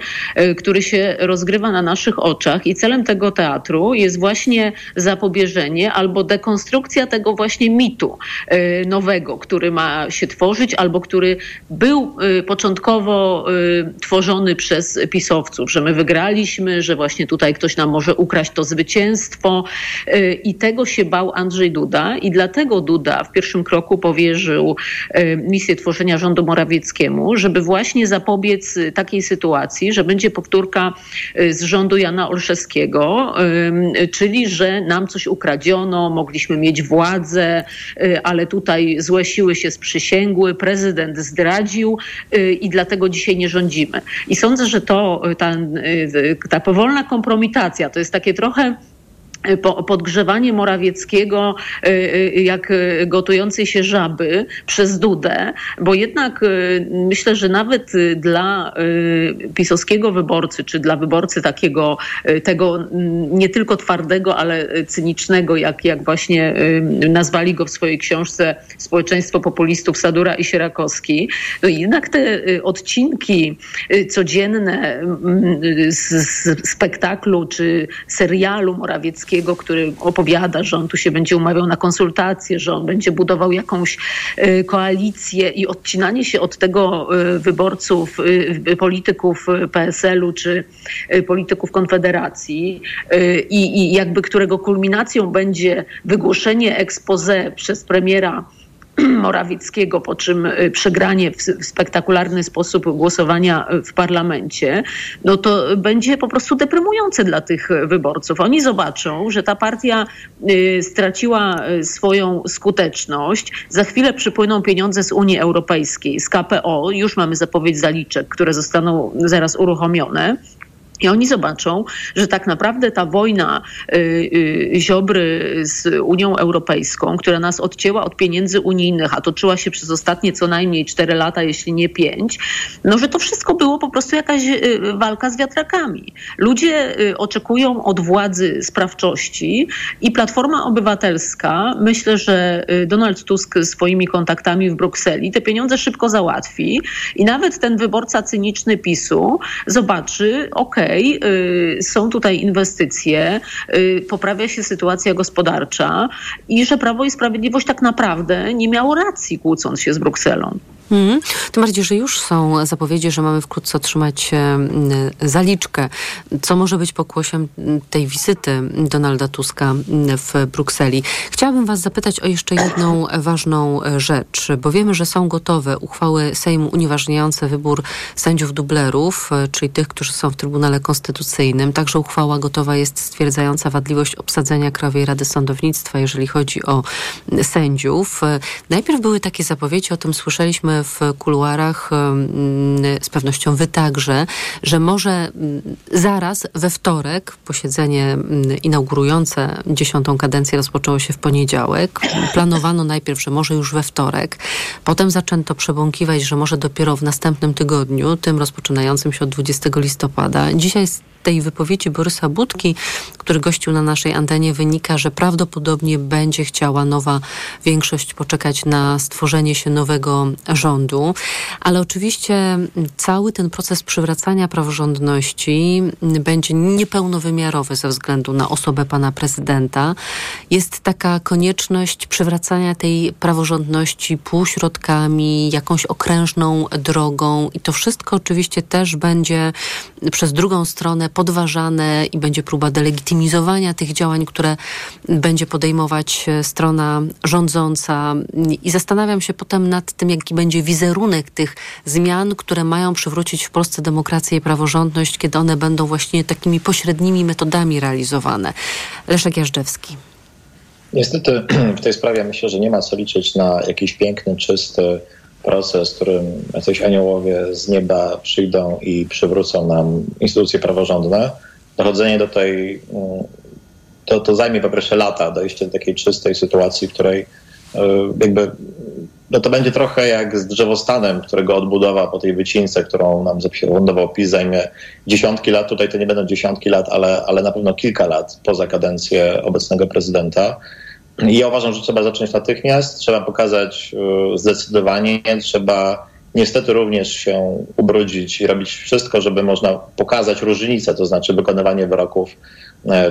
który się rozgrywa na naszych oczach i celem tego teatru jest właśnie zapobieżenie albo dekonstrukcja tego właśnie mitu y, nowego, który ma się tworzyć albo który był y, początkowo y, tworzony przez pisowców, że my wygraliśmy, że właśnie tutaj ktoś nam może ukraść to zwycięstwo i tego się bał Andrzej Duda i dlatego Duda w pierwszym kroku powierzył misję tworzenia rządu Morawieckiemu, żeby właśnie zapobiec takiej sytuacji, że będzie powtórka z rządu Jana Olszewskiego, czyli że nam coś ukradziono, mogliśmy mieć władzę, y, ale tutaj złe siły się sprzysięgły, prezydent zdradził y, i dlatego dzisiaj nie rządzimy. I sądzę, że to y, ta, ta powolna kompromitacja to jest takie trochę podgrzewanie Morawieckiego jak gotującej się żaby przez Dudę, bo jednak myślę, że nawet dla pisowskiego wyborcy, czy dla wyborcy takiego tego nie tylko twardego, ale cynicznego, jak, jak właśnie nazwali go w swojej książce Społeczeństwo populistów Sadura i Sierakowski, to jednak te odcinki codzienne z spektaklu czy serialu Morawieckiego który opowiada, że on tu się będzie umawiał na konsultacje, że on będzie budował jakąś y, koalicję i odcinanie się od tego y, wyborców, y, polityków PSL-u czy polityków Konfederacji i, i jakby którego kulminacją będzie wygłoszenie expose przez premiera Morawieckiego, po czym y, przegranie w, spektakularny sposób głosowania w parlamencie, no to będzie po prostu deprymujące dla tych wyborców. Oni zobaczą, że ta partia y, straciła y, swoją skuteczność. Za chwilę przypłyną pieniądze z Unii Europejskiej, z KPO. Już mamy zapowiedź zaliczek, które zostaną zaraz uruchomione. I oni zobaczą, że tak naprawdę ta wojna y, y, Ziobry z Unią Europejską, która nas odcięła od pieniędzy unijnych, a toczyła się przez ostatnie co najmniej 4 lata, jeśli nie 5, no że to wszystko było po prostu jakaś y, walka z wiatrakami. Ludzie oczekują od władzy sprawczości i Platforma Obywatelska, myślę, że Donald Tusk swoimi kontaktami w Brukseli te pieniądze szybko załatwi i nawet ten wyborca cyniczny PiSu zobaczy, okej, okay, są tutaj inwestycje, y, poprawia się sytuacja gospodarcza i że Prawo i Sprawiedliwość tak naprawdę nie miało racji kłócąc się z Brukselą. Mm. Tym bardziej, że już są zapowiedzi, że mamy wkrótce otrzymać zaliczkę, co może być pokłosiem tej wizyty Donalda Tuska w Brukseli. Chciałabym Was zapytać o jeszcze jedną ważną rzecz, bo wiemy, że są gotowe uchwały Sejmu unieważniające wybór sędziów dublerów, czyli tych, którzy są w Trybunale Konstytucyjnym. Także uchwała gotowa jest stwierdzająca wadliwość obsadzenia Krajowej Rady Sądownictwa, jeżeli chodzi o sędziów. Najpierw były takie zapowiedzi, o tym słyszeliśmy w kuluarach, z pewnością wy także, że może zaraz we wtorek posiedzenie inaugurujące dziesiątą kadencję rozpoczęło się w poniedziałek. Planowano najpierw, że może już we wtorek. Potem zaczęto przebąkiwać, że może dopiero w następnym tygodniu, tym rozpoczynającym się od 20 listopada. Dzisiaj tej wypowiedzi Borysa Budki, który gościł na naszej antenie, wynika, że prawdopodobnie będzie chciała nowa większość poczekać na stworzenie się nowego rządu ale oczywiście cały ten proces przywracania praworządności będzie niepełnowymiarowy ze względu na osobę pana prezydenta. Jest taka konieczność przywracania tej praworządności półśrodkami, jakąś okrężną drogą i to wszystko oczywiście też będzie przez drugą stronę podważane i będzie próba delegitymizowania tych działań, które będzie podejmować strona rządząca. I zastanawiam się potem nad tym, jaki będzie wizerunek tych zmian, które mają przywrócić w Polsce demokrację i praworządność, kiedy one będą właśnie takimi pośrednimi metodami realizowane. Leszek Jażdżewski. Niestety w tej sprawie myślę, że nie ma co liczyć na jakiś piękny, czysty proces, w którym jacyś aniołowie z nieba przyjdą i przywrócą nam instytucje praworządne. Dochodzenie do tej, to, to zajmie po pierwsze lata, dojście do takiej czystej sytuacji, w której jakby no to będzie trochę jak z drzewostanem, którego odbudowa po tej wycince, którą nam zafundował PiS, zajmie dziesiątki lat. Tutaj to nie będą dziesiątki lat, ale, ale na pewno kilka lat poza kadencję obecnego prezydenta. I ja uważam, że trzeba zacząć natychmiast, trzeba pokazać zdecydowanie, trzeba niestety również się ubrudzić i robić wszystko, żeby można pokazać różnicę, to znaczy wykonywanie wyroków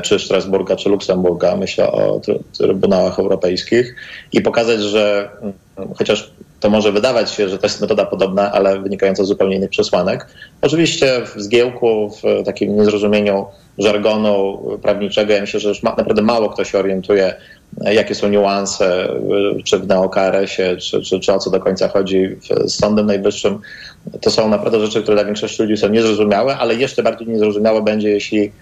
czy Strasburga, czy Luksemburga, myślę o trybunałach europejskich i pokazać, że chociaż to może wydawać się, że to jest metoda podobna, ale wynikająca z zupełnie innych przesłanek. Oczywiście w zgiełku, w takim niezrozumieniu żargonu prawniczego, ja myślę, że już naprawdę mało kto się orientuje, jakie są niuanse, czy w neo-KRS-ie, czy, czy, czy o co do końca chodzi z Sądem Najwyższym. To są naprawdę rzeczy, które dla większości ludzi są niezrozumiałe, ale jeszcze bardziej niezrozumiałe będzie, jeśli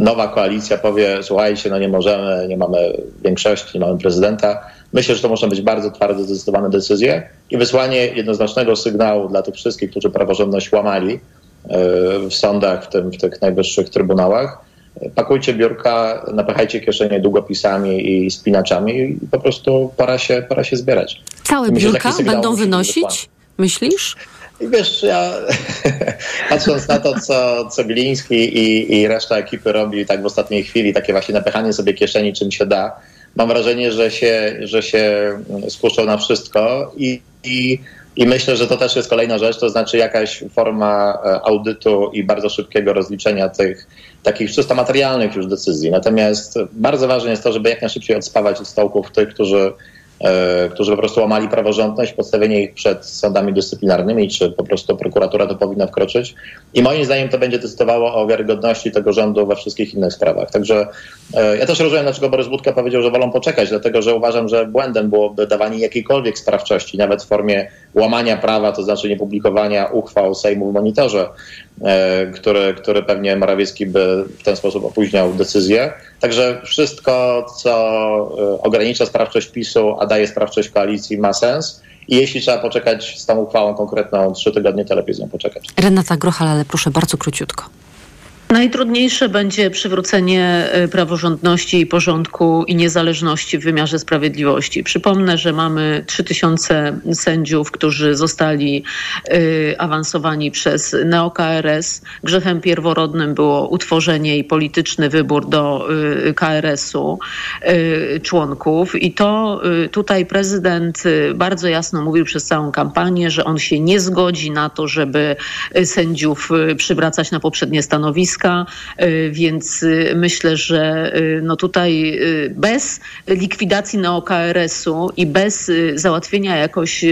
nowa koalicja powie, słuchajcie, no nie możemy, nie mamy większości, nie mamy prezydenta. Myślę, że to muszą być bardzo twarde, zdecydowane decyzje i wysłanie jednoznacznego sygnału dla tych wszystkich, którzy praworządność łamali w sądach, w tym w tych najwyższych trybunałach. Pakujcie biurka, napychajcie kieszenie długopisami i spinaczami i po prostu pora się, pora się zbierać. Całe biurka będą wynosić, myślisz? I wiesz, ja patrząc na to, co, co Gliński i, i reszta ekipy robi tak w ostatniej chwili, takie właśnie napychanie sobie kieszeni czym się da, mam wrażenie, że się, że się skuszą na wszystko i, i, i myślę, że to też jest kolejna rzecz, to znaczy jakaś forma audytu i bardzo szybkiego rozliczenia tych takich czysto materialnych już decyzji. Natomiast bardzo ważne jest to, żeby jak najszybciej odspawać od stołków tych, którzy którzy po prostu łamali praworządność, postawienie ich przed sądami dyscyplinarnymi, czy po prostu prokuratura to powinna wkroczyć. I moim zdaniem to będzie decydowało o wiarygodności tego rządu we wszystkich innych sprawach. Także ja też rozumiem, dlaczego Borys Budka powiedział, że wolą poczekać, dlatego że uważam, że błędem byłoby dawanie jakiejkolwiek sprawczości, nawet w formie łamania prawa, to znaczy niepublikowania uchwał Sejmu w monitorze, który, który pewnie Morawiecki by w ten sposób opóźniał decyzję. Także wszystko, co ogranicza sprawczość PiSu, a daje sprawczość koalicji, ma sens. I jeśli trzeba poczekać z tą uchwałą konkretną trzy tygodnie, to lepiej z nią poczekać. Renata Grochal, ale proszę bardzo króciutko. Najtrudniejsze będzie przywrócenie praworządności i porządku i niezależności w wymiarze sprawiedliwości. Przypomnę, że mamy 3000 sędziów, którzy zostali y, awansowani przez NeoKRS. Grzechem pierworodnym było utworzenie i polityczny wybór do y, KRS-u y, członków i to tutaj prezydent bardzo jasno mówił przez całą kampanię, że on się nie zgodzi na to, żeby sędziów przywracać na poprzednie stanowiska więc myślę, że no tutaj bez likwidacji neokRS-u i bez załatwienia jakoś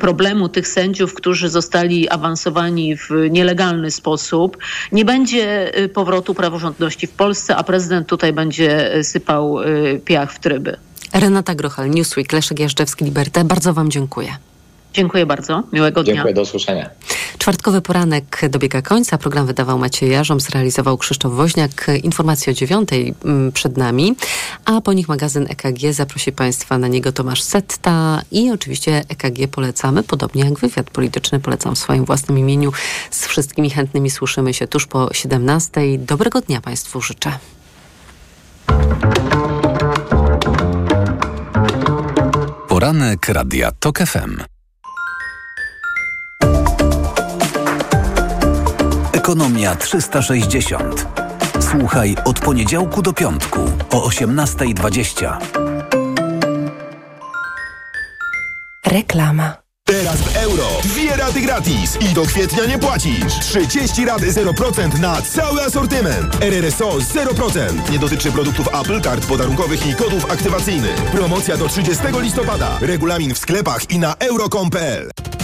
problemu tych sędziów, którzy zostali awansowani w nielegalny sposób, nie będzie powrotu praworządności w Polsce, a prezydent tutaj będzie sypał piach w tryby. Renata Grochal, Newsweek, Leszek Jażdżewski, Liberté. Bardzo Wam dziękuję. Dziękuję bardzo. Miłego dnia. Dziękuję, do usłyszenia. Czwartkowy poranek dobiega końca. Program wydawał Maciej Jarząb, zrealizował Krzysztof Woźniak. Informacje o dziewiątej przed nami, a po nich magazyn EKG. Zaprosi Państwa na niego Tomasz Setta i oczywiście EKG polecamy, podobnie jak wywiad polityczny polecam w swoim własnym imieniu. Z wszystkimi chętnymi słyszymy się tuż po 17. Dobrego dnia Państwu życzę. Poranek Radia TOK FM. Ekonomia 360. Słuchaj od poniedziałku do piątku o 18.20. Reklama. Teraz w euro. Dwie raty gratis i do kwietnia nie płacisz. 30 rat 0% na cały asortyment. RRSO 0%. Nie dotyczy produktów Apple, kart podarunkowych i kodów aktywacyjnych. Promocja do 30 listopada. Regulamin w sklepach i na euro.com.pl.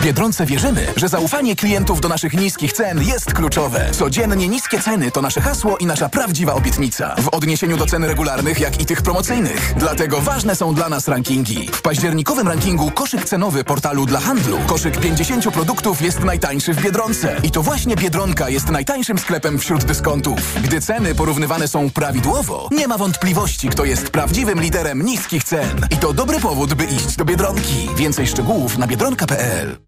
Biedronce wierzymy, że zaufanie klientów do naszych niskich cen jest kluczowe. Codziennie niskie ceny to nasze hasło i nasza prawdziwa obietnica. W odniesieniu do cen regularnych, jak i tych promocyjnych. Dlatego ważne są dla nas rankingi. W październikowym rankingu koszyk cenowy portalu dla handlu. Koszyk 50 produktów jest najtańszy w Biedronce. I to właśnie Biedronka jest najtańszym sklepem wśród dyskontów. Gdy ceny porównywane są prawidłowo, nie ma wątpliwości, kto jest prawdziwym liderem niskich cen. I to dobry powód, by iść do Biedronki. Więcej szczegółów na biedronka.pl.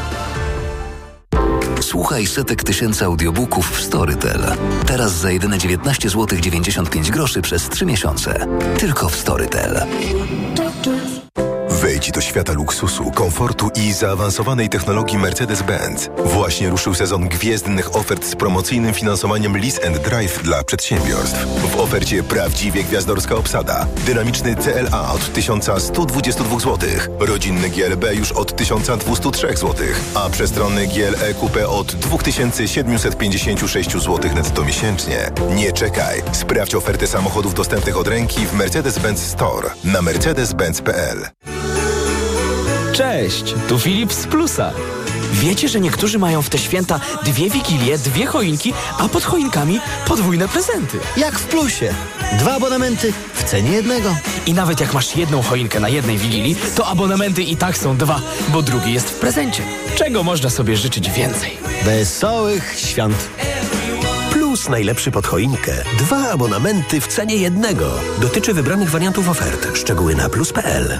Słuchaj setek tysięcy audiobooków w Storytel. Teraz za jedyne 19 zł 95 groszy przez 3 miesiące. Tylko w Storytel. Do świata luksusu, komfortu i zaawansowanej technologii Mercedes-Benz. Właśnie ruszył sezon gwiezdnych ofert z promocyjnym finansowaniem Lease and Drive dla przedsiębiorstw. W ofercie prawdziwie gwiazdorska obsada. Dynamiczny CLA od 1122 zł. Rodzinny GLB już od 1203 zł. A przestronny GLE Coupe od 2756 zł netto miesięcznie. Nie czekaj. Sprawdź ofertę samochodów dostępnych od ręki w Mercedes-Benz Store na mercedes-benz.pl. Cześć, tu Filip z Plusa. Wiecie, że niektórzy mają w te święta dwie wigilie, dwie choinki, a pod choinkami podwójne prezenty. Jak w Plusie. Dwa abonamenty w cenie jednego. I nawet jak masz jedną choinkę na jednej wigilii, to abonamenty i tak są dwa, bo drugi jest w prezencie. Czego można sobie życzyć więcej? Wesołych świąt. Plus najlepszy pod choinkę. Dwa abonamenty w cenie jednego. Dotyczy wybranych wariantów ofert. Szczegóły na plus.pl.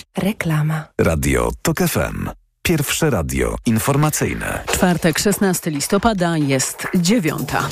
Reklama. Radio TOK FM. Pierwsze radio informacyjne. Czwartek, 16 listopada jest dziewiąta.